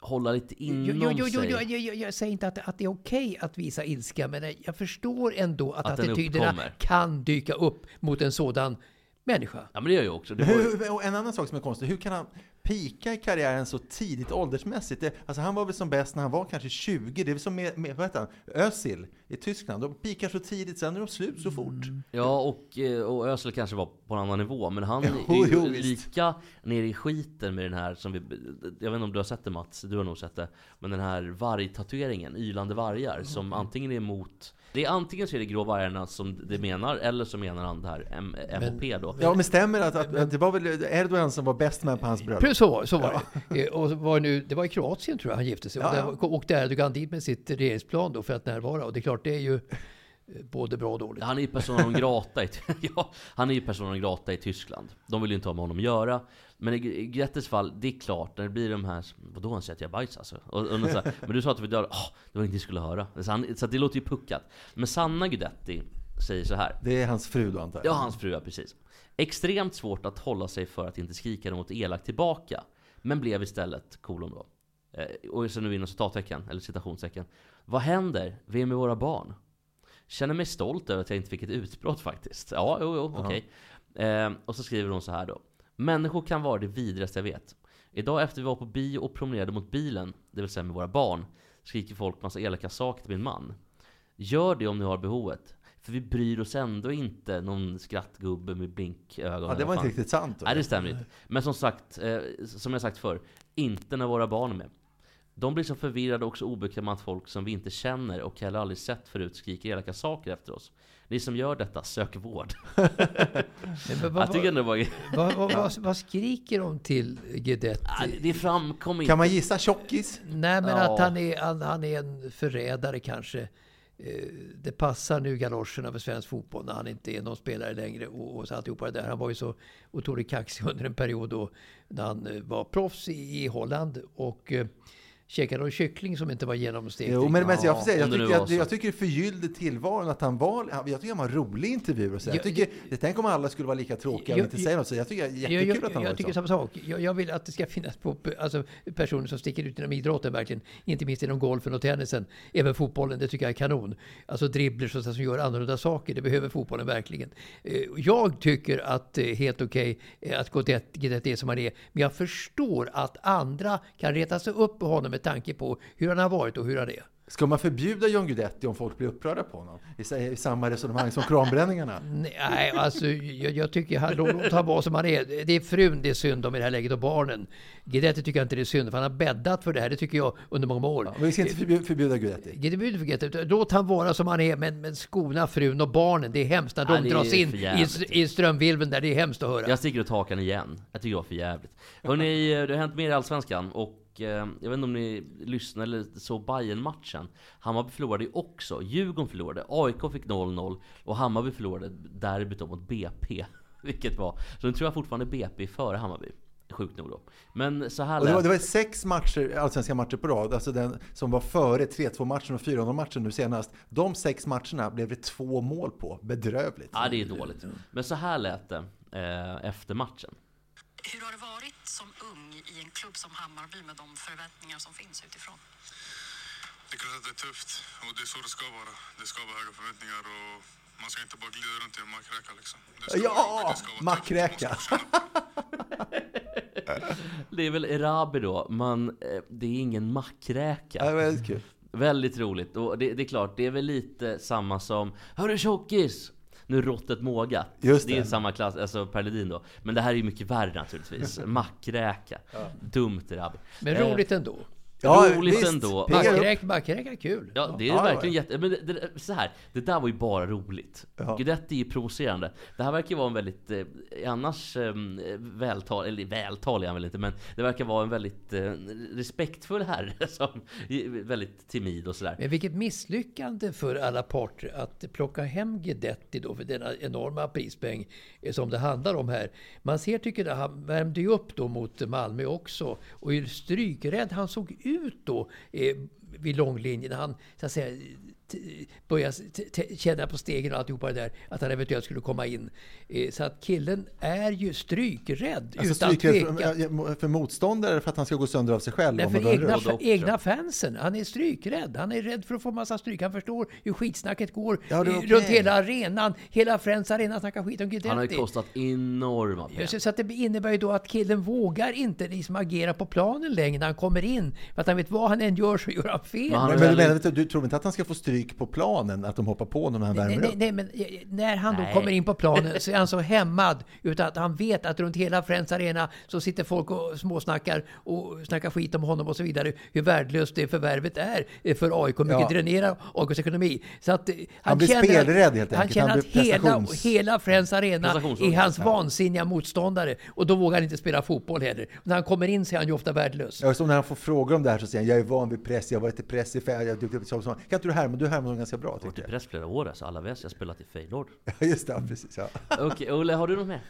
hålla lite inom jo, jo, jo, sig. jo, jo, jo, jag säger inte att, att det är okej att visa ilska, men jag förstår ändå att, Att attityderna kan dyka upp mot en sådan människa. Ja, men det gör jag också. Hur, och en annan sak som är konstig, hur kan han pika i karriären så tidigt åldersmässigt? Det, alltså han var väl som bäst när han var kanske 20, det är väl som med, med vad heter han, Özil i Tyskland. De pikar så tidigt, sen är de slut så fort. Ja, och, eh, och Özil kanske var på en annan nivå, men han Jo, är ju lika nere i skiten med den här som vi, Jag vet inte om du har sett det Mats, du har nog sett det. Men den här vargtatueringen, ylande vargar, som antingen är emot det är antingen så är det grå vargarna som det menar, eller så menar han det här MHP då. Ja, men stämmer att, att, att det var väl Erdogan som var bäst med på hans bröllop? Precis så, så var det. Eh, Och var nu, det var i Kroatien tror jag han gifte sig. Ja, och där var- åkte Erdogan dit med sitt regeringsplan då för att närvara. Och det är klart, det är ju eh, både bra och dåligt. Han är ju persona non grata i, *laughs* ja, han är ju persona non grata i Tyskland. De vill ju inte ha med honom att göra. Men i Grettes fall, det är klart, när det blir de här... Vadå, han säger att jag bajs alltså? Och, och, så här, *laughs* men du sa att vi dör. Åh, det var inget ni skulle höra. Så, han, så det låter ju puckat. Men Sanna Guidetti säger så här. Det är hans fru då antar jag? Ja, hans fru, ja, precis. Extremt svårt att hålla sig för att inte skrika något elakt tillbaka. Men blev istället, kolon då. Eh, och så nu inom citattecken, eller citationstecken. Vad händer? Vi är med våra barn. Känner mig stolt över att jag inte fick ett utbrott faktiskt. Ja, jo, jo, okej. Eh, och så skriver hon så här då. Människor kan vara det vidrigaste jag vet. Idag efter vi var på bio och promenerade mot bilen, det vill säga med våra barn, skriker folk massa elaka saker till min man. Gör det om ni har behovet. För vi bryr oss ändå inte någon skrattgubbe med blinkögon. Ja, det var fan. inte riktigt sant. Då. Nej, det stämmer inte. Men som sagt, eh, som jag sagt förr, inte när våra barn är med. De blir så förvirrade och så obekväma att folk som vi inte känner och heller aldrig sett förut skriker elaka saker efter oss. Ni som gör detta, sök vård. *laughs* Vad, Jag tycker ändå det var... vad, vad, vad, vad skriker de till Guidetti? Ah, det framkom inte. Kan man gissa tjockis? Nej, men Ja. att han är, han, han är en förrädare kanske. Eh, det passar nu galoscherna för svensk fotboll när han inte är någon spelare längre och, och så alltihopa det där. Han var ju så otroligt kaxig *laughs* under en period då när han eh, var proffs i, i Holland och eh, käkade någon kyckling som inte var genomstekt. Jo, men, men jag, får säga, jag, tycker, så. jag tycker det förgyllde tillvaron att han var... Jag tycker han var en rolig intervju. Och så. Jag Jag- tycker, jag, tänk om alla skulle vara lika tråkiga och Jag- inte säga något. Så jag tycker det är Jag, jättekul jag, att han jag var tycker samma sak. Jag, jag vill att det ska finnas på, alltså, personer som sticker ut inom idrotten verkligen. Inte minst inom golfen och tennisen. Även fotbollen, det tycker jag är kanon. Alltså dribblers och som gör annorlunda saker. Det behöver fotbollen verkligen. Eh, Jag tycker att det är helt okej eh, att Guidetti är som han är. Men jag förstår att andra kan reta sig upp på honom med tanke på hur han har varit och hur han är. Ska man förbjuda John Guidetti om folk blir upprörda på honom? I, sa- i samma resonemang som kranbränningarna? *laughs* Nej, alltså jag, jag tycker han låt han vara som han är. Det är frun det är synd om i det här läget och barnen. Guidetti tycker jag inte det är synd för han har bäddat för det här. Det tycker jag under många år. Men vi ska inte förbjuda, förbjuda Guidetti. Guidetti för Guidetti, utan Låt han vara som han är, men, men skona frun och barnen. Det är hemskt när Ja, de är dras in i, i strömvilven där. Det är hemskt att höra. Jag sticker ut hakan igen. Jag tycker det var för jävligt. Hörrni, det har hänt mer i Allsvenskan och jag vet inte om ni lyssnade eller såg bayern matchen Hammarby förlorade ju också. Djurgården förlorade. AIK fick 0-0 och Hammarby förlorade derbyt mot BP. *laughs* Vilket var... Så nu tror jag fortfarande BP före Hammarby. Sjukt nog då. Men så här Och det, var, lät det var sex matcher, allsvenska matcher på rad, alltså den som var före 3-2 matchen och 4-0 matchen nu senast. De sex matcherna blev det två mål på. Bedrövligt. Ja, det är dåligt. Men så här lät det eh, efter matchen. Hur har det varit som ung i en klubb som Hammarby med de förväntningar som finns utifrån? Det är klart att det är tufft och det är så det ska vara. Det ska vara höga förväntningar och man ska inte bara glida runt i en mackräka liksom. Ja! Mackräka! *laughs* Det är väl Erabi då, man, eh, det är ingen mackräka. Ja, väldigt kul. Väldigt roligt. Och det, det är klart, det är väl lite samma som Hörru tjockis! Nu är råttet mågat. Just det är det. samma klass, alltså Per Ledin då. Men det här är ju mycket värre naturligtvis. *laughs* Mackräka. Dumt Erabi. Men Eh, roligt ändå. Ja, roligt visst. ändå. Backräk, backräk är kul. Ja, det är Ja, verkligen ja. jätte... Men det, det, så här, det där var ju bara roligt. Ja. Guidetti är provocerande. Det här verkar ju vara en väldigt, eh, annars eh, vältal, eller vältalig är han väl inte, men det verkar vara en väldigt eh, respektfull herre *laughs* som är väldigt timid och sådär. Men vilket misslyckande för alla parter att plocka hem Guidetti då för denna enorma prispeng eh, som det handlar om här. Man ser, tycker jag, han värmde ju upp då mot Malmö också. Och hur strykrädd han såg ut ut då eh, vid långlinjen. Han så att säga t- känna på stegen och alltihopa det där att han eventuellt skulle komma in. Eh, så att killen är ju strykrädd Alltså utan tvekan. för, för motståndare för att han ska gå sönder av sig själv. Nej, för egna, och, egna fansen. Han är strykrädd. Han är rädd för att få massa stryk. Han förstår hur skitsnacket går Ja, okej. runt hela arenan. Hela Friends Arena snackar skit om Guidetti. Han har ju kostat enorma pengar. Så att det innebär ju då att killen vågar inte liksom agera på planen längre när han kommer in. För att han vet vad han än gör så gör han fel. Men han- Men, men du, menar, inte- du tror inte att han ska få stryk på planen? Att de hoppar på honom när han Nej, värmer nej, upp? nej, men när han då Nej. kommer in på planen så är han så hämmad utan att han vet att runt hela Friends Arena så sitter folk och småsnackar och snackar skit om honom och så vidare. Hur värdelöst det förvärvet är för AIK, hur mycket Ja. dränerar AIKs ekonomi. Så att eh, Han blir känner spelrädd helt Han enkelt. känner Han att blir hela, hela Friends Arena är hans vansinniga motståndare och då vågar han inte spela fotboll heller. När han kommer in så är han ju ofta värdelös. Ja, som när han får frågor om det här så säger han, jag är van vid press, jag har varit i press i fem, jag duktig på. Kan inte du härma? Du härmar honom ganska bra Jag har varit i jag. press flera år alltså, alla vet jag har spelat i Feyenoord. *laughs* Ja, just det, ja, precis. Ja. *laughs* Okej, Olle, har du något mer?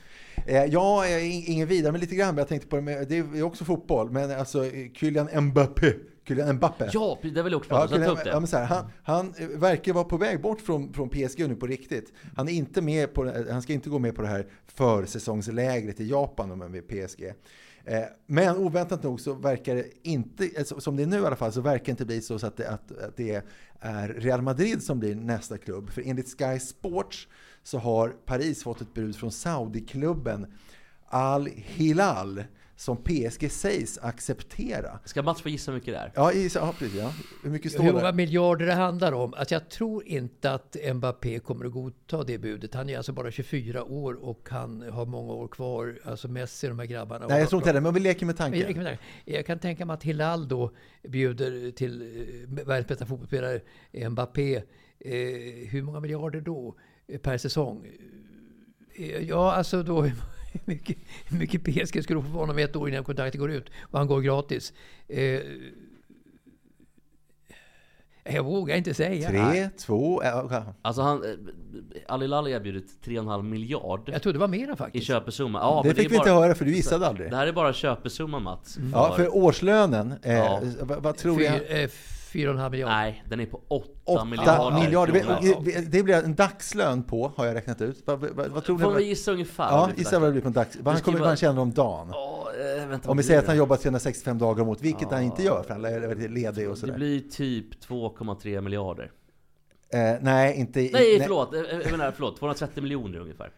Eh, Ja, ing- ingen vidare, men lite grann. Jag tänkte på det, med, det är också fotboll, men alltså eh, Kylian Mbappé. Kylian Mbappé. Ja, det vill jag också prata Ja, så jag upp ja, men så här, han, han eh, verkar vara på väg bort från, från PSG nu på riktigt. Han, är inte med på, han ska inte gå med på det här försäsongslägret i Japan med med PSG. Eh, men oväntat nog så verkar det inte, alltså, som det är nu i alla fall, så verkar det inte bli så, att, det, att, att det är Real Madrid som blir nästa klubb. För enligt Sky Sports så har Paris fått ett bud från Saudi-klubben Al Hilal som PSG sägs acceptera. Ska Mats få gissa hur mycket det är? Ja, i, ja precis. Ja. Hur mycket står Hur det? många miljarder det handlar om? Alltså jag tror inte att Mbappé kommer att godta det budet. Han är alltså bara 24 år och han har många år kvar. Alltså Messi, de här grabbarna. Nej, jag tror inte heller, men vi leker med Men jag tanken. kan- Jag kan tänka mig att Hilal då bjuder till eh, världens bästa fotbollsspelare Mbappé. Eh, hur många miljarder då per säsong? Eh, ja, alltså då hur mycket, hur mycket PSG skulle få för honom ett år innan kontraktet går ut och han går gratis. Eh, Jag vågar inte säga. Tre, två... Äh, Alltså han, eh, Ali Lali erbjudit 3,5 miljard Jag tror det var mera i faktiskt. köpesumma. Ja, det men fick är vi inte bara- höra för du gissade aldrig. Det här är bara köpesumman Mats. Ja, för årslönen, eh, Ja. vad, vad tror Fyr, jag? eh, fyra och en halv miljard. Nej, den är på 8, 8 miljarder. miljarder. Det, det blir en dagslön på, har jag räknat ut. Vad, vad, vad tror Får vi ni? gissa ungefär? Ja, gissa vad det blir på en dags... Vad han kommer han tjänar om dagen. Ja, vänta, Om vi säger att det? han jobbar 365 dagar om året, vilket han inte gör för han är ledig och Det sådär. blir typ 2,3 miljarder. Eh, nej, inte... i- Nej, förlåt. Jag menar, förlåt. 230 miljoner ungefär.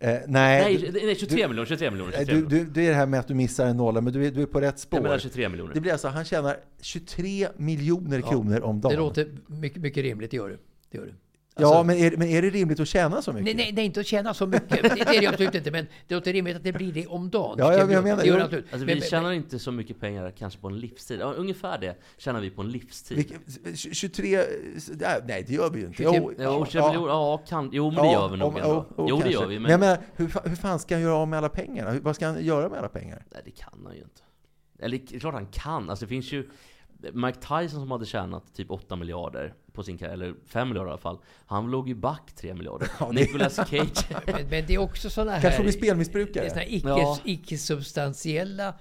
Eh, nej, Nej, du- nej 23 du- miljoner. 23 miljoner. eh, 23 Du, miljoner. du, det är det här med att du missar en nolla, men du är, du är på rätt spår. Jag menar 23 miljoner. Det blir alltså, han tjänar 23 miljoner kronor om dagen. Det låter mycket, mycket rimligt, det gör det. det, gör det. Ja, Alltså- men är, men är det rimligt att tjäna så mycket? Nej, nej, nej, inte att tjäna så mycket. Det, det är det absolut inte. Men det låter rimligt att det blir det om dagen. Ja, ja, jag menar- det gör absolut. Alltså Men- vi men- tjänar inte så mycket pengar kanske på en livstid. Ja, ungefär det tjänar vi på en livstid. Vilket- 23... Nej, det gör vi ju inte. 23 Jo, 23 miljoner, ja, kan, jo men det gör vi nog om- ändå. oh, oh, jo det gör vi, Men men... jag menar, hur, hur fan ska han göra av med alla pengarna? Vad ska han göra med alla pengar? Nej det kan han ju inte. Eller klart han kan. Alltså det finns ju... Mike Tyson som hade tjänat typ 8 miljarder på sin karriär, eller 5 miljarder i alla fall. Han låg ju back 3 miljarder. *laughs* Ja, det- Nicolas Cage. *laughs* Men, men det är också sådana här... Kanske blir Det spelmissbrukare? är såna här icke, Ja. icke-substantiella eh,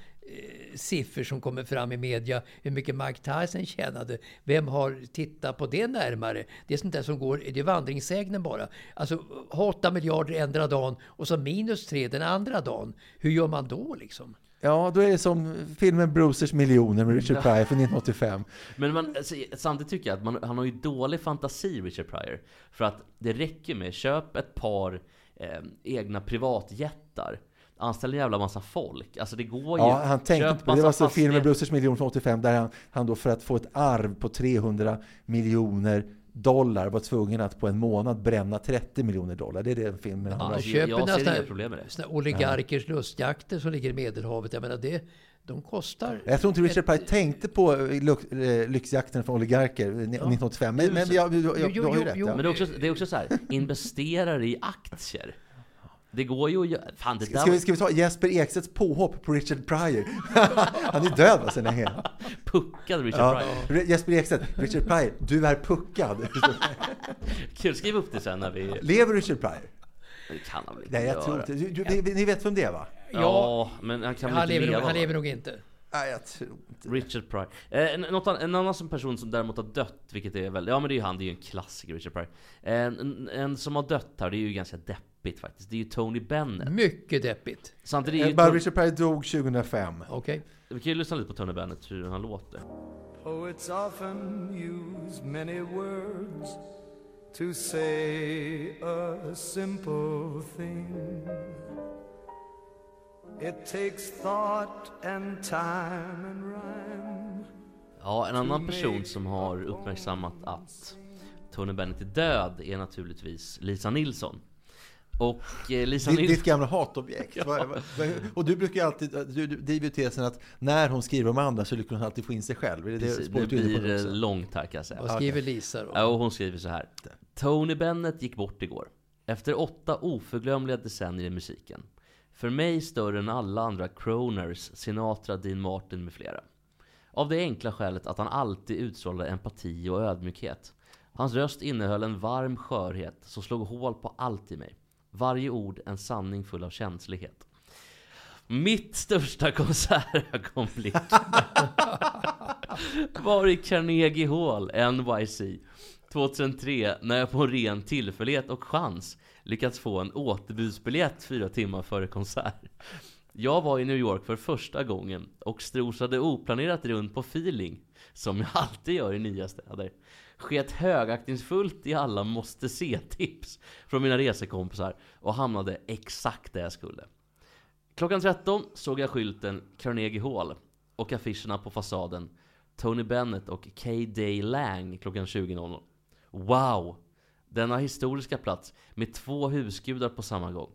siffror som kommer fram i media. Hur mycket Mike Tyson tjänade. Vem har tittat på det närmare? Det är sånt där som går... Det är vandringssägnen bara. Alltså, ha 8 miljarder ena dagen och så minus 3 den andra dagen. Hur gör man då liksom? Ja, då är det som filmen Brucers miljoner med Richard Pryor från 1985. Men man, alltså, samtidigt tycker jag att man, han har ju dålig fantasi, Richard Pryor. För att det räcker med, köp ett par eh, egna privatjättar. Anställ en jävla massa folk. Alltså det går ju. Ja, han tänkte på det. Var så filmen. Brucers miljon från 85 där han, han då för att få ett arv på 300 miljoner dollar var tvungen att på en månad bränna 30 miljoner dollar. Det är den filmen handlar Ja, om. Köper jag ser inga problem med det. såna oligarkers lustjakter som ligger i Medelhavet. Jag menar, det, de kostar... Jag tror inte Richard Pryor tänkte på eh, eh, lyxjakten från oligarker 1985. Men, men ja, du, du, du, Jo, har ju jo, rätt. jo. Ja. Men det är också, det är också så här, investerar i aktier. Det går ju att göra... Fan, det där Ska vi, ska vi ta Jesper Ekstedts påhopp på Richard Pryor? *laughs* han är död va, sen länge. *laughs* puckad Richard Ja. Pryor. Jesper Ekstedt, Richard Pryor, du är puckad. *laughs* Kul, skriv upp det sen när vi... Lever Richard Pryor? Det kan han väl inte Nej, jag göra. tror inte. Du, du, ni, ni vet vem det är va? Ja, men han kan väl han, inte lever leva nog, han va? lever nog inte. Nej, jag tror inte. Richard Pryor. Eh, en, något, en annan som person som däremot har dött, vilket är väl, ja men det är ju han, det är ju en klassiker, Richard Pryor. En, en, en som har dött här, det är ju ganska deppigt faktiskt. Det är ju Tony Bennett. Mycket deppigt. Samtidigt är ju Eh, Bara Tony, Richard Pryor dog 2005. Okej. Vi kan ju lyssna lite på Tony Bennett, hur han låter. Poets often use many words to say a simple thing. It takes thought and time and rhyme. Ja, en annan person som har uppmärksammat att Tony Bennett är död är naturligtvis Lisa Nilsson. Och eh, Lisa Ditt, Nilsson... ditt gamla hatobjekt. *laughs* Vad- Och du brukar ju alltid, du, du driver tesen att när hon skriver om andra så lyckas hon alltid få in sig själv. Är det det Precis, på blir det också? långt här kan jag säga. Vad skriver Lisa då? Ja, och hon skriver så här. Tony Bennett gick bort igår. Efter åtta oförglömliga decennier i musiken. För mig större än alla andra Croners, Sinatra, Dean Martin med flera. Av det enkla skälet att han alltid utstrålade empati och ödmjukhet. Hans röst innehöll en varm skörhet som slog hål på allt i mig. Varje ord en sanning full av känslighet. Mitt största *laughs* konsertögonblick *laughs* var i Carnegie Hall, NYC 2003 när jag på ren tillfällighet och chans lyckats få en återbudsbiljett fyra timmar före konsert. Jag var i New York för första gången och strosade oplanerat runt på feeling, som jag alltid gör i nya städer. Sket högaktningsfullt i alla måste se-tips från mina resekompisar och hamnade exakt där jag skulle. Klockan 13 såg jag skylten Carnegie Hall och affischerna på fasaden Tony Bennett och K. Day Lang klockan 20.00. Wow! Denna historiska plats med två husgudar på samma gång.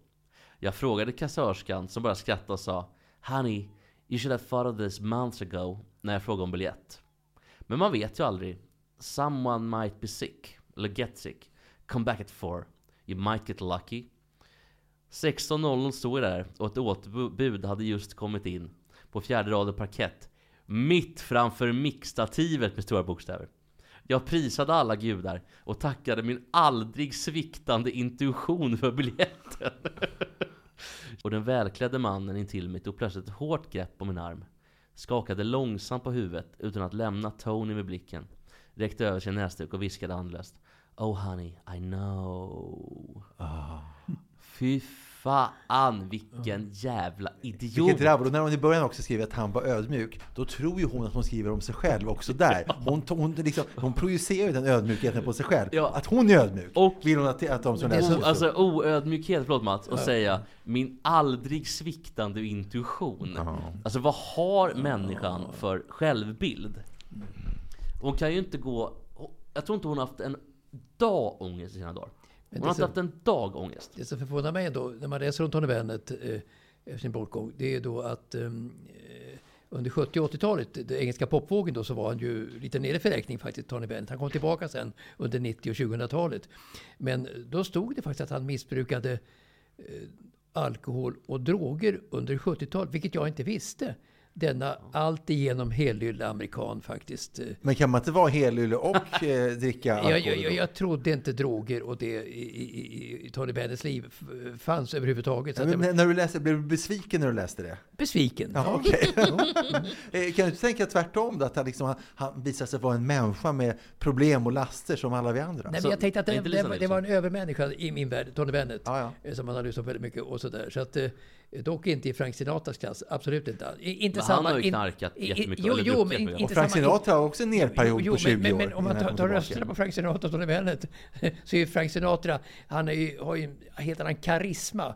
Jag frågade kassörskan som bara skrattade och sa Honey, you should have thought of this months ago när jag frågade om biljett. Men man vet ju aldrig. Someone might be sick, eller get sick. Come back at four. You might get lucky. 16.00 stod jag där och ett återbud hade just kommit in på fjärde raden parkett. Mitt framför mickstativet med stora bokstäver. Jag prisade alla gudar och tackade min aldrig sviktande intuition för biljetten. *laughs* och den välklädde mannen intill mig tog plötsligt ett hårt grepp om min arm. Skakade långsamt på huvudet utan att lämna Tony med blicken. Räckte över sin näsduk och viskade andlöst. Oh honey, I know. Fy fan vilken jävla idiot. Vilket drabbel. Och när hon i början också skriver att han var ödmjuk, då tror ju hon att hon skriver om sig själv också där. *laughs* Hon, hon, liksom, hon projicerar ju den ödmjukheten på sig själv. Ja. Att hon är ödmjuk. Och- vill hon att, att de som läser O, alltså oödmjukhet, förlåt Mats, och säga min aldrig sviktande intuition. Alltså vad har människan för självbild? Hon kan ju inte gå... Jag tror inte hon har haft en dag ångest i sina dagar. Hon har inte haft en dag ångest. Det som förvånar mig ändå, när man läser om Tony Bennett eh, efter sin bortgång, det är då att ehm, eh, under 70 och 80-talet, den engelska popvågen då, så var han ju lite nere för räkning faktiskt, Tony Bennett. Han kom tillbaka sen under 90 och 2000-talet. Men då stod det faktiskt att han missbrukade eh, alkohol och droger under 70-talet, vilket jag inte visste. Denna alltigenom helylle amerikan faktiskt. eh, Men kan man inte vara helylle och *laughs* eh, dricka alkohol? jag, jag, jag, jag trodde inte droger och det i, i, i Tony Bennets liv fanns överhuvudtaget. Så Ja, att jag, men när du läste, blev du besviken när du läste det? besviken. Ja, okej. *laughs* *laughs* Eh, kan du inte tänka tvärtom då? Att han, liksom, han, han visar sig vara en människa med problem och laster som alla vi andra? Nej, men jag tänkte att det, det, det var en övermänniska i min värld, Tony Bennett. Ja, ja. Som man har lyssnat på väldigt mycket och sådär. Så att, dock inte i Frank Sinatras klass, absolut inte. Inte Men han har ju knarkat jättemycket, Jo, jo, men inte Och Frank. Sinatra har också en nerperiod Jo, på 20 men, men, år. men om man tar, tar rösterna på Frank Sinatra och Tony Bennett så är *laughs* Frank Sinatra, han är ju, har ju en helt annan karisma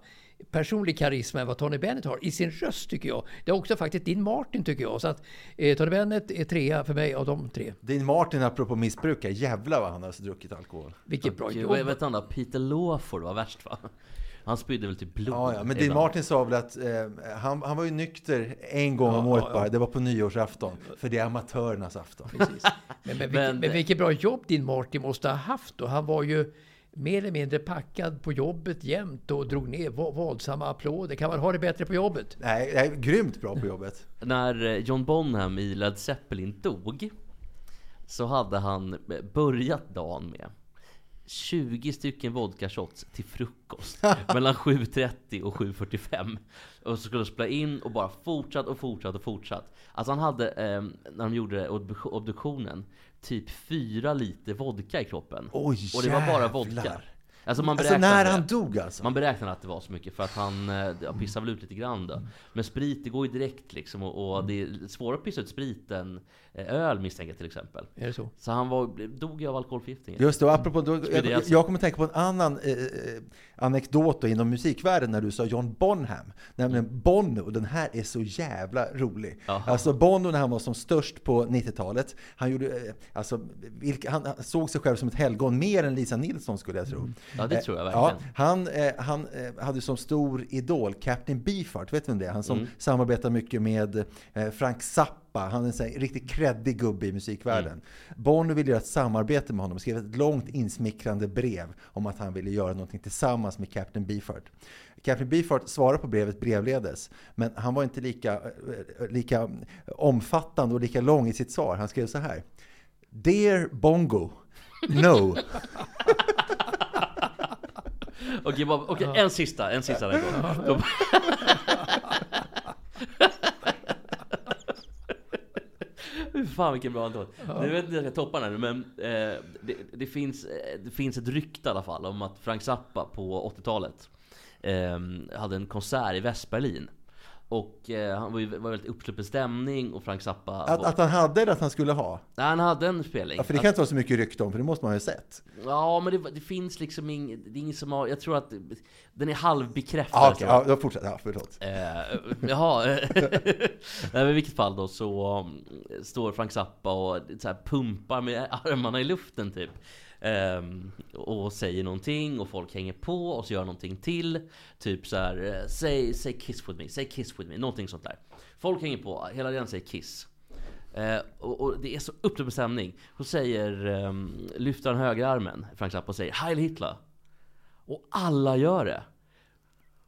personlig karisma än vad Tony Bennett har i sin röst tycker jag. Det är också faktiskt din Martin tycker jag. Så att eh, Tony Bennett är trea för mig av de tre. Din Martin, apropå missbrukare, jävlar vad han har druckit alkohol. Vilket bra jobb. vad vet han då? Peter Lawford var värst va? Han spydde väl typ blod? Ja, ja, men Dean. Martin sa väl att eh, han, han var ju nykter en gång om Ja, året ja, bara. ja. Det var på nyårsafton. För det är amatörernas afton. Precis. *laughs* Men, men, vilket, Men- men vilket bra jobb din Martin måste ha haft då. Han var ju mer eller mindre packad på jobbet jämt och drog ner våldsamma applåder. Kan man ha det bättre på jobbet? Nej, det är grymt bra på jobbet. *laughs* När eh, John Bonham i Led Zeppelin dog Så hade han börjat dagen med 20 stycken vodka shots till frukost. *laughs* Mellan 7.30 och 7.45 Och så skulle de spela in och bara fortsatt och fortsatt och fortsatt. Alltså han hade, eh, när de gjorde obduk- obduktionen Typ fyra liter vodka i kroppen. Oj, Och det var bara vodka. Alltså, man Alltså när det. han dog alltså? Man beräknade att det var så mycket för att han eh, ja, pissade väl ut lite grann då. Men sprit, det går ju direkt liksom och, och det är svårare att pissa ut sprit än eh, öl misstänker jag till exempel. Är det så? Så han var, dog ju av alkoholförgiftning. Just det, och apropå, då, jag, sig. jag kommer tänka på en annan eh, eh, anekdot då inom musikvärlden när du sa John Bonham. Nämligen Bono, och den här är så jävla rolig. Jaha. Alltså Bono när han var som störst på 90-talet, han, gjorde, eh, alltså, vilka, han, han såg sig själv som ett helgon mer än Lisa Nilsson skulle jag tro. Ja, det Eh, tror jag Ja, verkligen. han eh, han eh, hade som stor idol Captain Beefheart, vet du vem det är? Han som Mm. samarbetar mycket med Frank Zappa. Han är en riktigt kreddig gubbe i musikvärlden. Mm. Bono ville göra ett samarbete med honom och skrev ett långt insmickrande brev om att han ville göra någonting tillsammans med Captain Beefheart. Captain Beefheart svarade på brevet brevledes, men han var inte lika, lika omfattande och lika lång i sitt svar. Han skrev så här. Dear Bongo, no. *laughs* Okej, bara- okej, en sista, en sista den Fy Fan vilken bra antal. Nu vet inte om jag ska toppa den här nu men eh, det, det, finns, eh, det finns ett rykte i alla fall om att Frank Zappa på 80-talet eh, hade en konsert i Västberlin. Och eh, han var ju var väldigt uppsluppen stämning och Frank Zappa Att, var, att han hade eller att han skulle ha? Nej, han hade en spelning. Ja, för det kan inte vara så mycket rykte om, för det måste man ju ha sett. Ja men det, det finns liksom ing, det är ingen som har, jag tror att den är halvbekräftad. Ja, okej, tror jag. ja, då fortsätter jag. Förlåt. Eh, jaha, *laughs* Nej, i vilket fall då så um, står Frank Zappa och så pumpar med armarna i luften typ. Um, och säger någonting och folk hänger på och så gör någonting till. Typ så här, eh, säg, säg kiss with me, säg kiss with me, någonting sånt där. Folk hänger på, hela tiden säger kiss. Uh, och, och det är så uppluppen stämning. Så säger, um, lyfter han högra armen, Frank Zappa, och säger Heil Hitler. Och alla gör det.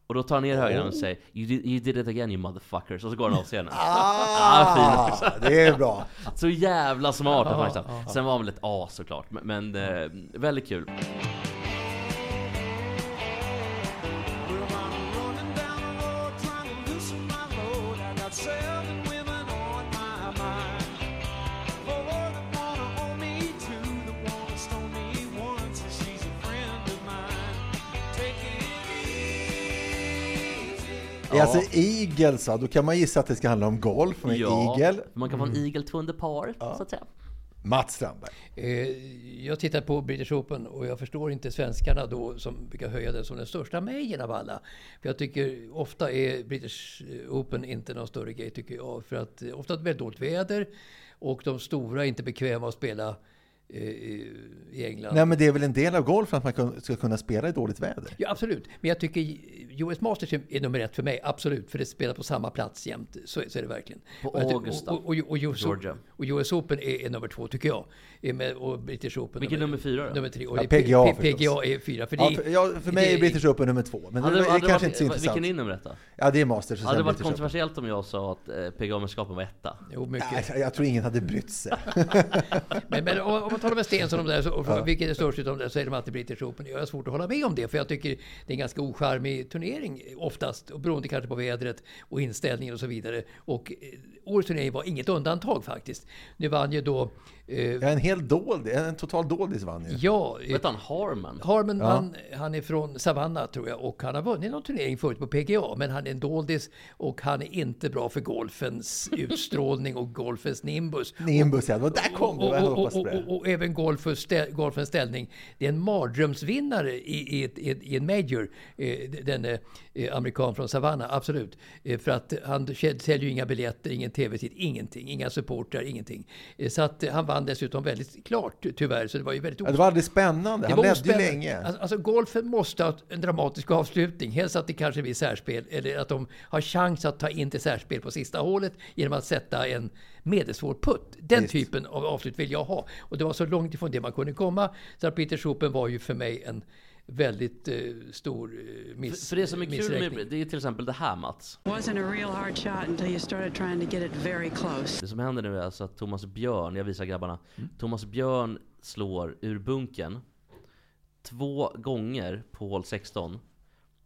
Och då tar han ner högerhanden och säger you did, you did it again you motherfuckers. Och så går han av scenen. Ah, *laughs* fin. det är bra. Så jävla smart faktiskt. ja. Sen var han väl ett as såklart. Men, men eh, väldigt kul. Ja. Alltså Eagles, ja, då kan man gissa att det ska handla om golf med Eagle. Man kan få en Eagle två under par, så att säga. Mats Strandberg. Eh, Jag tittar på British Open och jag förstår inte svenskarna då som brukar höja den som den största majorn av alla. För jag tycker ofta är British Open inte någon större grej tycker jag. För att eh, ofta är det väldigt dåligt väder och de stora är inte bekväma att spela i England. Nej, men det är väl en del av golfen att man ska kunna spela i dåligt väder? Ja, absolut. Men jag tycker US Masters är nummer ett för mig. Absolut. För det spelar på samma plats jämt. Så, så är det verkligen. På Och Augusta, och, och, och, och, US, Georgia. och US Open är, är nummer två, tycker jag. Med, och British Open Vilken nummer fyra då? Nummer tre. Och Ja, PGA P- förstås. PGA är fyra. För, Ja, för, ja, för mig det- är British Open nummer två, men Hade- det, är hade kanske varit- inte så intressant. Vilken är nummer ett då? Ja, det är Masters Hade det varit British Open. kontroversiellt om jag sa att eh, PGA-mästerskapen var etta? Jo, mycket. Nej, jag tror ingen hade brytt sig. *laughs* Men, men om man talar med Stensson om det så, och Ja. vilket är störst utav det, är de alltid British Open. Jag har svårt att hålla med om det, för jag tycker det är en ganska ocharmig turnering oftast, och beroende kanske på vädret och inställningen och så vidare. Och eh, årets turnering var inget undantag faktiskt. Nu vann ju då... Eh, Ja, en hel dold, en total doldis vann ju. Ja, Vet han Harman? Harman Ja. vann, han är från Savannah tror jag och han har vunnit någon turnering förut på PGA men han är en doldis och han är inte bra för golfens utstrålning och golfens nimbus. Nimbus, ja. det Där kom det! Och, Jag och, och, och, det. och, och även golfens, stä, golfens ställning. Det är en mardrömsvinnare i, i, ett, i, en major, eh, den eh, amerikan från Savannah, absolut. För att han säljer ju inga biljetter, ingen tv-tid, ingenting, inga supportrar, ingenting. Så att han vann dessutom väldigt klart tyvärr, så det var ju väldigt Ja, det var aldrig spännande. Han ledde ju ospännande. länge. Alltså, alltså golfen måste ha en dramatisk avslutning. Helst att det kanske blir särspel. Eller att de har chans att ta in till särspel på sista hålet genom att sätta en medelsvår putt. Den Visst. typen av avslut vill jag ha. Och det var så långt ifrån det man kunde komma. Så att Peter Open var ju för mig en väldigt eh, stor eh, miss, För, för det som är kul med, det är till exempel det här Mats. Wasn't a real hard shot until you started trying to get it very close. Det som händer nu är alltså att Thomas Björn, jag visar grabbarna. Thomas Björn slår ur bunken två gånger på hål 16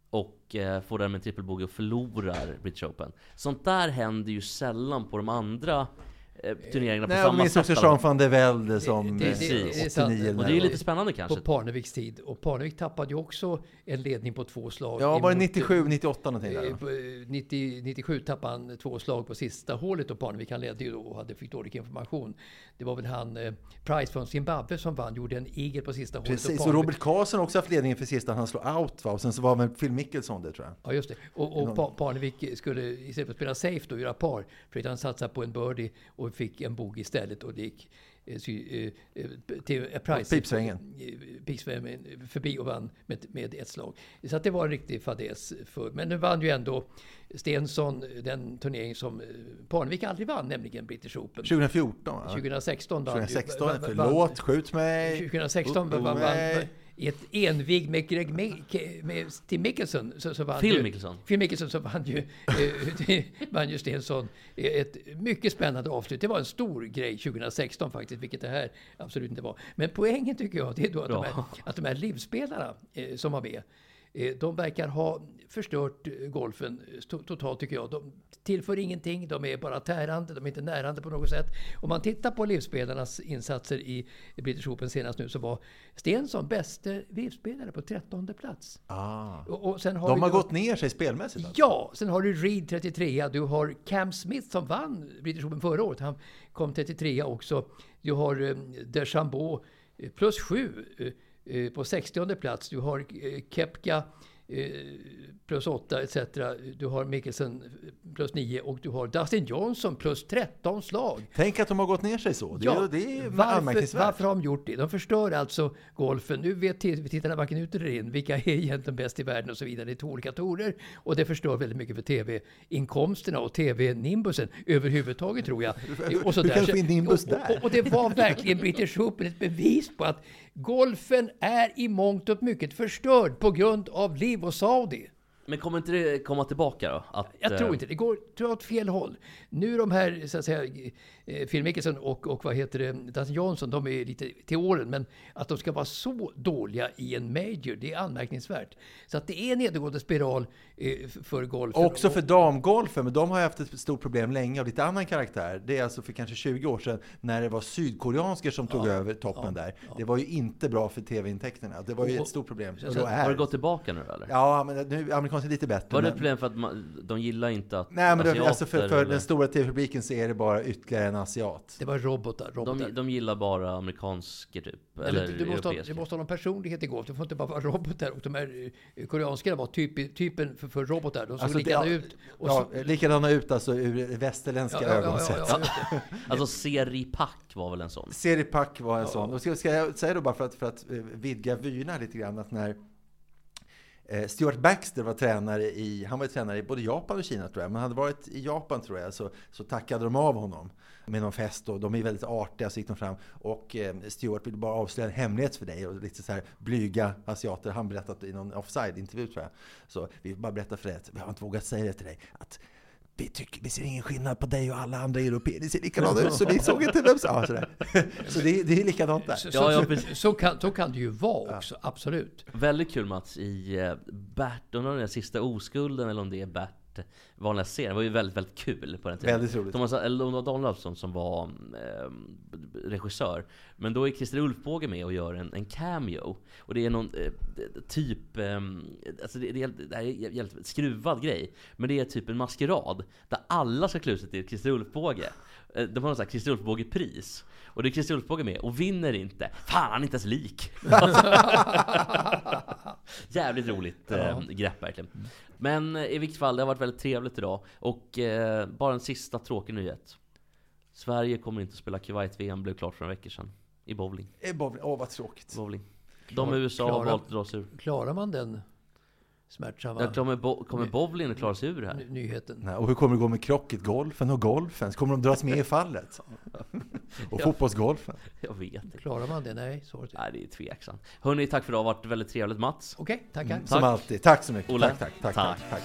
och eh, får därmed en trippelbogey och förlorar British Open. Sånt där händer ju sällan på de andra turneringarna på Nej, jag samma minns sätt. också Jean van der Velde som Det- det- eh, det- det är 89 sant. eller Och det är lite spännande kanske. På Parneviks tid. Och Parnevik tappade ju också en ledning på två slag. Ja, var det emot- 97, 98 någonting där? Eh, på, eh, 90, 97 tappade han två slag på sista hålet och Parnevik han ledde ju då och hade, fick dålig information. Det var väl han eh, Price från Zimbabwe som vann, gjorde en eagle på sista hålet. Precis, och och Robert Karlsson också haft ledningen för sista, han slår out va? Och sen så var väl Phil Mickelson det tror jag. Ja, just det. Och, och Pa- Parnevik skulle istället för att spela safe då, göra par, försökte han satsa på en birdie och fick en bogey istället och det gick eh, sy, eh, eh, till eh, Price. Pipsvängen. eh, Pipsvängen förbi och vann med, med ett slag. Så att det var en riktig fadäs. För, men nu vann ju ändå Stensson den turnering som Parnevik aldrig vann, nämligen British Open. 2014 va? 2016 vann ju- 2016, vann- vann- förlåt, skjut mig. 2016 vann, vann, vann, i ett envig med Greg med, med Tim Mickelson. Så, så vann Phil ju, Mickelson. Phil Mickelson så vann ju, eh, *laughs* vann ju Stensson ett mycket spännande avslut. Det var en stor grej 2016 faktiskt, vilket det här absolut inte var. Men poängen tycker jag, det är då att, de här, att de här livsspelarna eh, som var med, eh, de verkar ha förstört eh, golfen eh, to- totalt tycker jag. De tillför ingenting, de är bara tärande, de är inte närande på något sätt. Om man tittar på livsspelarnas insatser i British Open senast nu så var Stensson bäste livsspelare på 13 plats. Ah. Och, och sen har De har då- gått ner sig spelmässigt alltså. Ja, sen har du Reed 33, du har Cam Smith som vann British Open förra året. Han kom 33 också. Du har eh, DeChambeau eh, plus 7 eh, på 60 plats. Du har Kepka plus 8 etc. Du har Mickelson eh, plus 9 och du har Dustin Johnson plus 13 slag. Tänk att de har gått ner sig så. Det, är, det är varför, varför har de gjort det? De förstör alltså golfen. Nu vet tittarna varken ut eller in vilka är egentligen bäst i världen och så vidare. Det är två olika torer och det förstör väldigt mycket för tv-inkomsterna och tv-nimbusen överhuvudtaget tror jag. *laughs* Och så Hur där. kan du få in nimbus och, där? och, och det var verkligen British Open ett bevis på att golfen är i mångt och mycket förstörd på grund av Liv och Saudi. Men kommer inte det komma tillbaka då? Att, Jag tror eh, inte det. går tror åt fel håll. Nu de här, så att säga, eh, Phil Mickelson och, och vad heter det, Dustin Johnson, de är lite till åren. Men att de ska vara så dåliga i en major, det är anmärkningsvärt. Så att det är en nedåtgående spiral eh, för golfen. Också för damgolfen, men de har ju haft ett stort problem länge av lite annan karaktär. Det är alltså för kanske 20 år sedan när det var sydkoreansker som tog över toppen där. Det var ju inte bra för tv-intäkterna. Det var ju Och- ett stort problem. Så, då har det gått tillbaka nu eller? Ja, men nu amerikanska är lite bättre. Var det men- ett problem för att man, de gillar inte att Nej, men det, asiater, alltså för, för den stora tv-publiken så är det bara ytterligare en asiat. Det var robotar. robotar. de, de gillar bara amerikansker typ? Eller men du, måste ha, du måste ha någon personlighet i golf. Du får inte bara vara robotar. Och de här eh, koreanskarna var typ, typen för, för robotar. De såg Alltså, det- likadana ja, ut. Och ja, så, likadana ut alltså ur västerländska Ja, ja, ja, ögon ja, sett. ja, det. *laughs* Alltså Seripak var väl en sån? Seripak var en sån. Och ska, ska jag säga då bara för att, för att eh, vidga vyerna lite grann att när eh, Stuart Baxter var tränare i, han var tränare i både Japan och Kina tror jag, men han hade varit i Japan tror jag, så, så tackade de av honom med någon fest och de är väldigt artiga så gick de fram och eh, Stuart ville bara avslöja en hemlighet för dig och lite så här blyga asiater, han berättat i någon offside-intervju tror jag. Så vi vill bara berätta för dig att vi har inte vågat säga det till dig, att vi, tycker, vi ser ingen skillnad på dig och alla andra europeer. Ni ser likadana ut, så vi såg inte vem som... Ja, sådär. *laughs* Så det, det är likadant där. så, så, så, kan, så kan det ju vara också, absolut. Väldigt kul Mats i eh, Bert, undrar om det är sista oskulden eller om det är Bert vanliga serien. Det var ju väldigt, väldigt kul på den tiden. Väldigt roligt. Thomas, Löfsson som var eh, regissör. Men då är Christer Ulfbåge med och gör en, en cameo. Och det är någon eh, typ, eh, alltså det, det, är, det här är en jävligt skruvad grej. Men det är typ en maskerad. Där alla ska klä ut sig till Christer Ulfbåge. Eh, De har något sånt här Christer Ulfbåge-pris. Och det är Christer Ulfbåge med och vinner inte. Fan, han är inte ens lik! *laughs* Jävligt roligt eh, Ja. grepp verkligen. Men eh, i vilket fall, det har varit väldigt trevligt idag. Och eh, bara en sista tråkig nyhet. Sverige kommer inte att spela Kuwait-VM, blev klart för en vecka sedan. I bowling. Eh, bowling. Åh, vad tråkigt. bowling. De i USA har valt att dra sig ur. Klarar man den smärtsamma Ja, kommer, bo- kommer bowling att klara sig ur det här? ny- nyheten? Nej, och hur kommer det gå med krocketgolfen och golfen? Kommer de dras med i fallet? *laughs* Och Ja. fotbollsgolfen? Jag vet inte. Klarar man det? Nej, svaret är Nej, det är tveksamt. Hörni, tack för idag. Det har varit väldigt trevligt Mats. Okej, tackar. Mm, Som tack. alltid. Tack så mycket. Olle. Tack, tack, tack, Tack. tack, tack.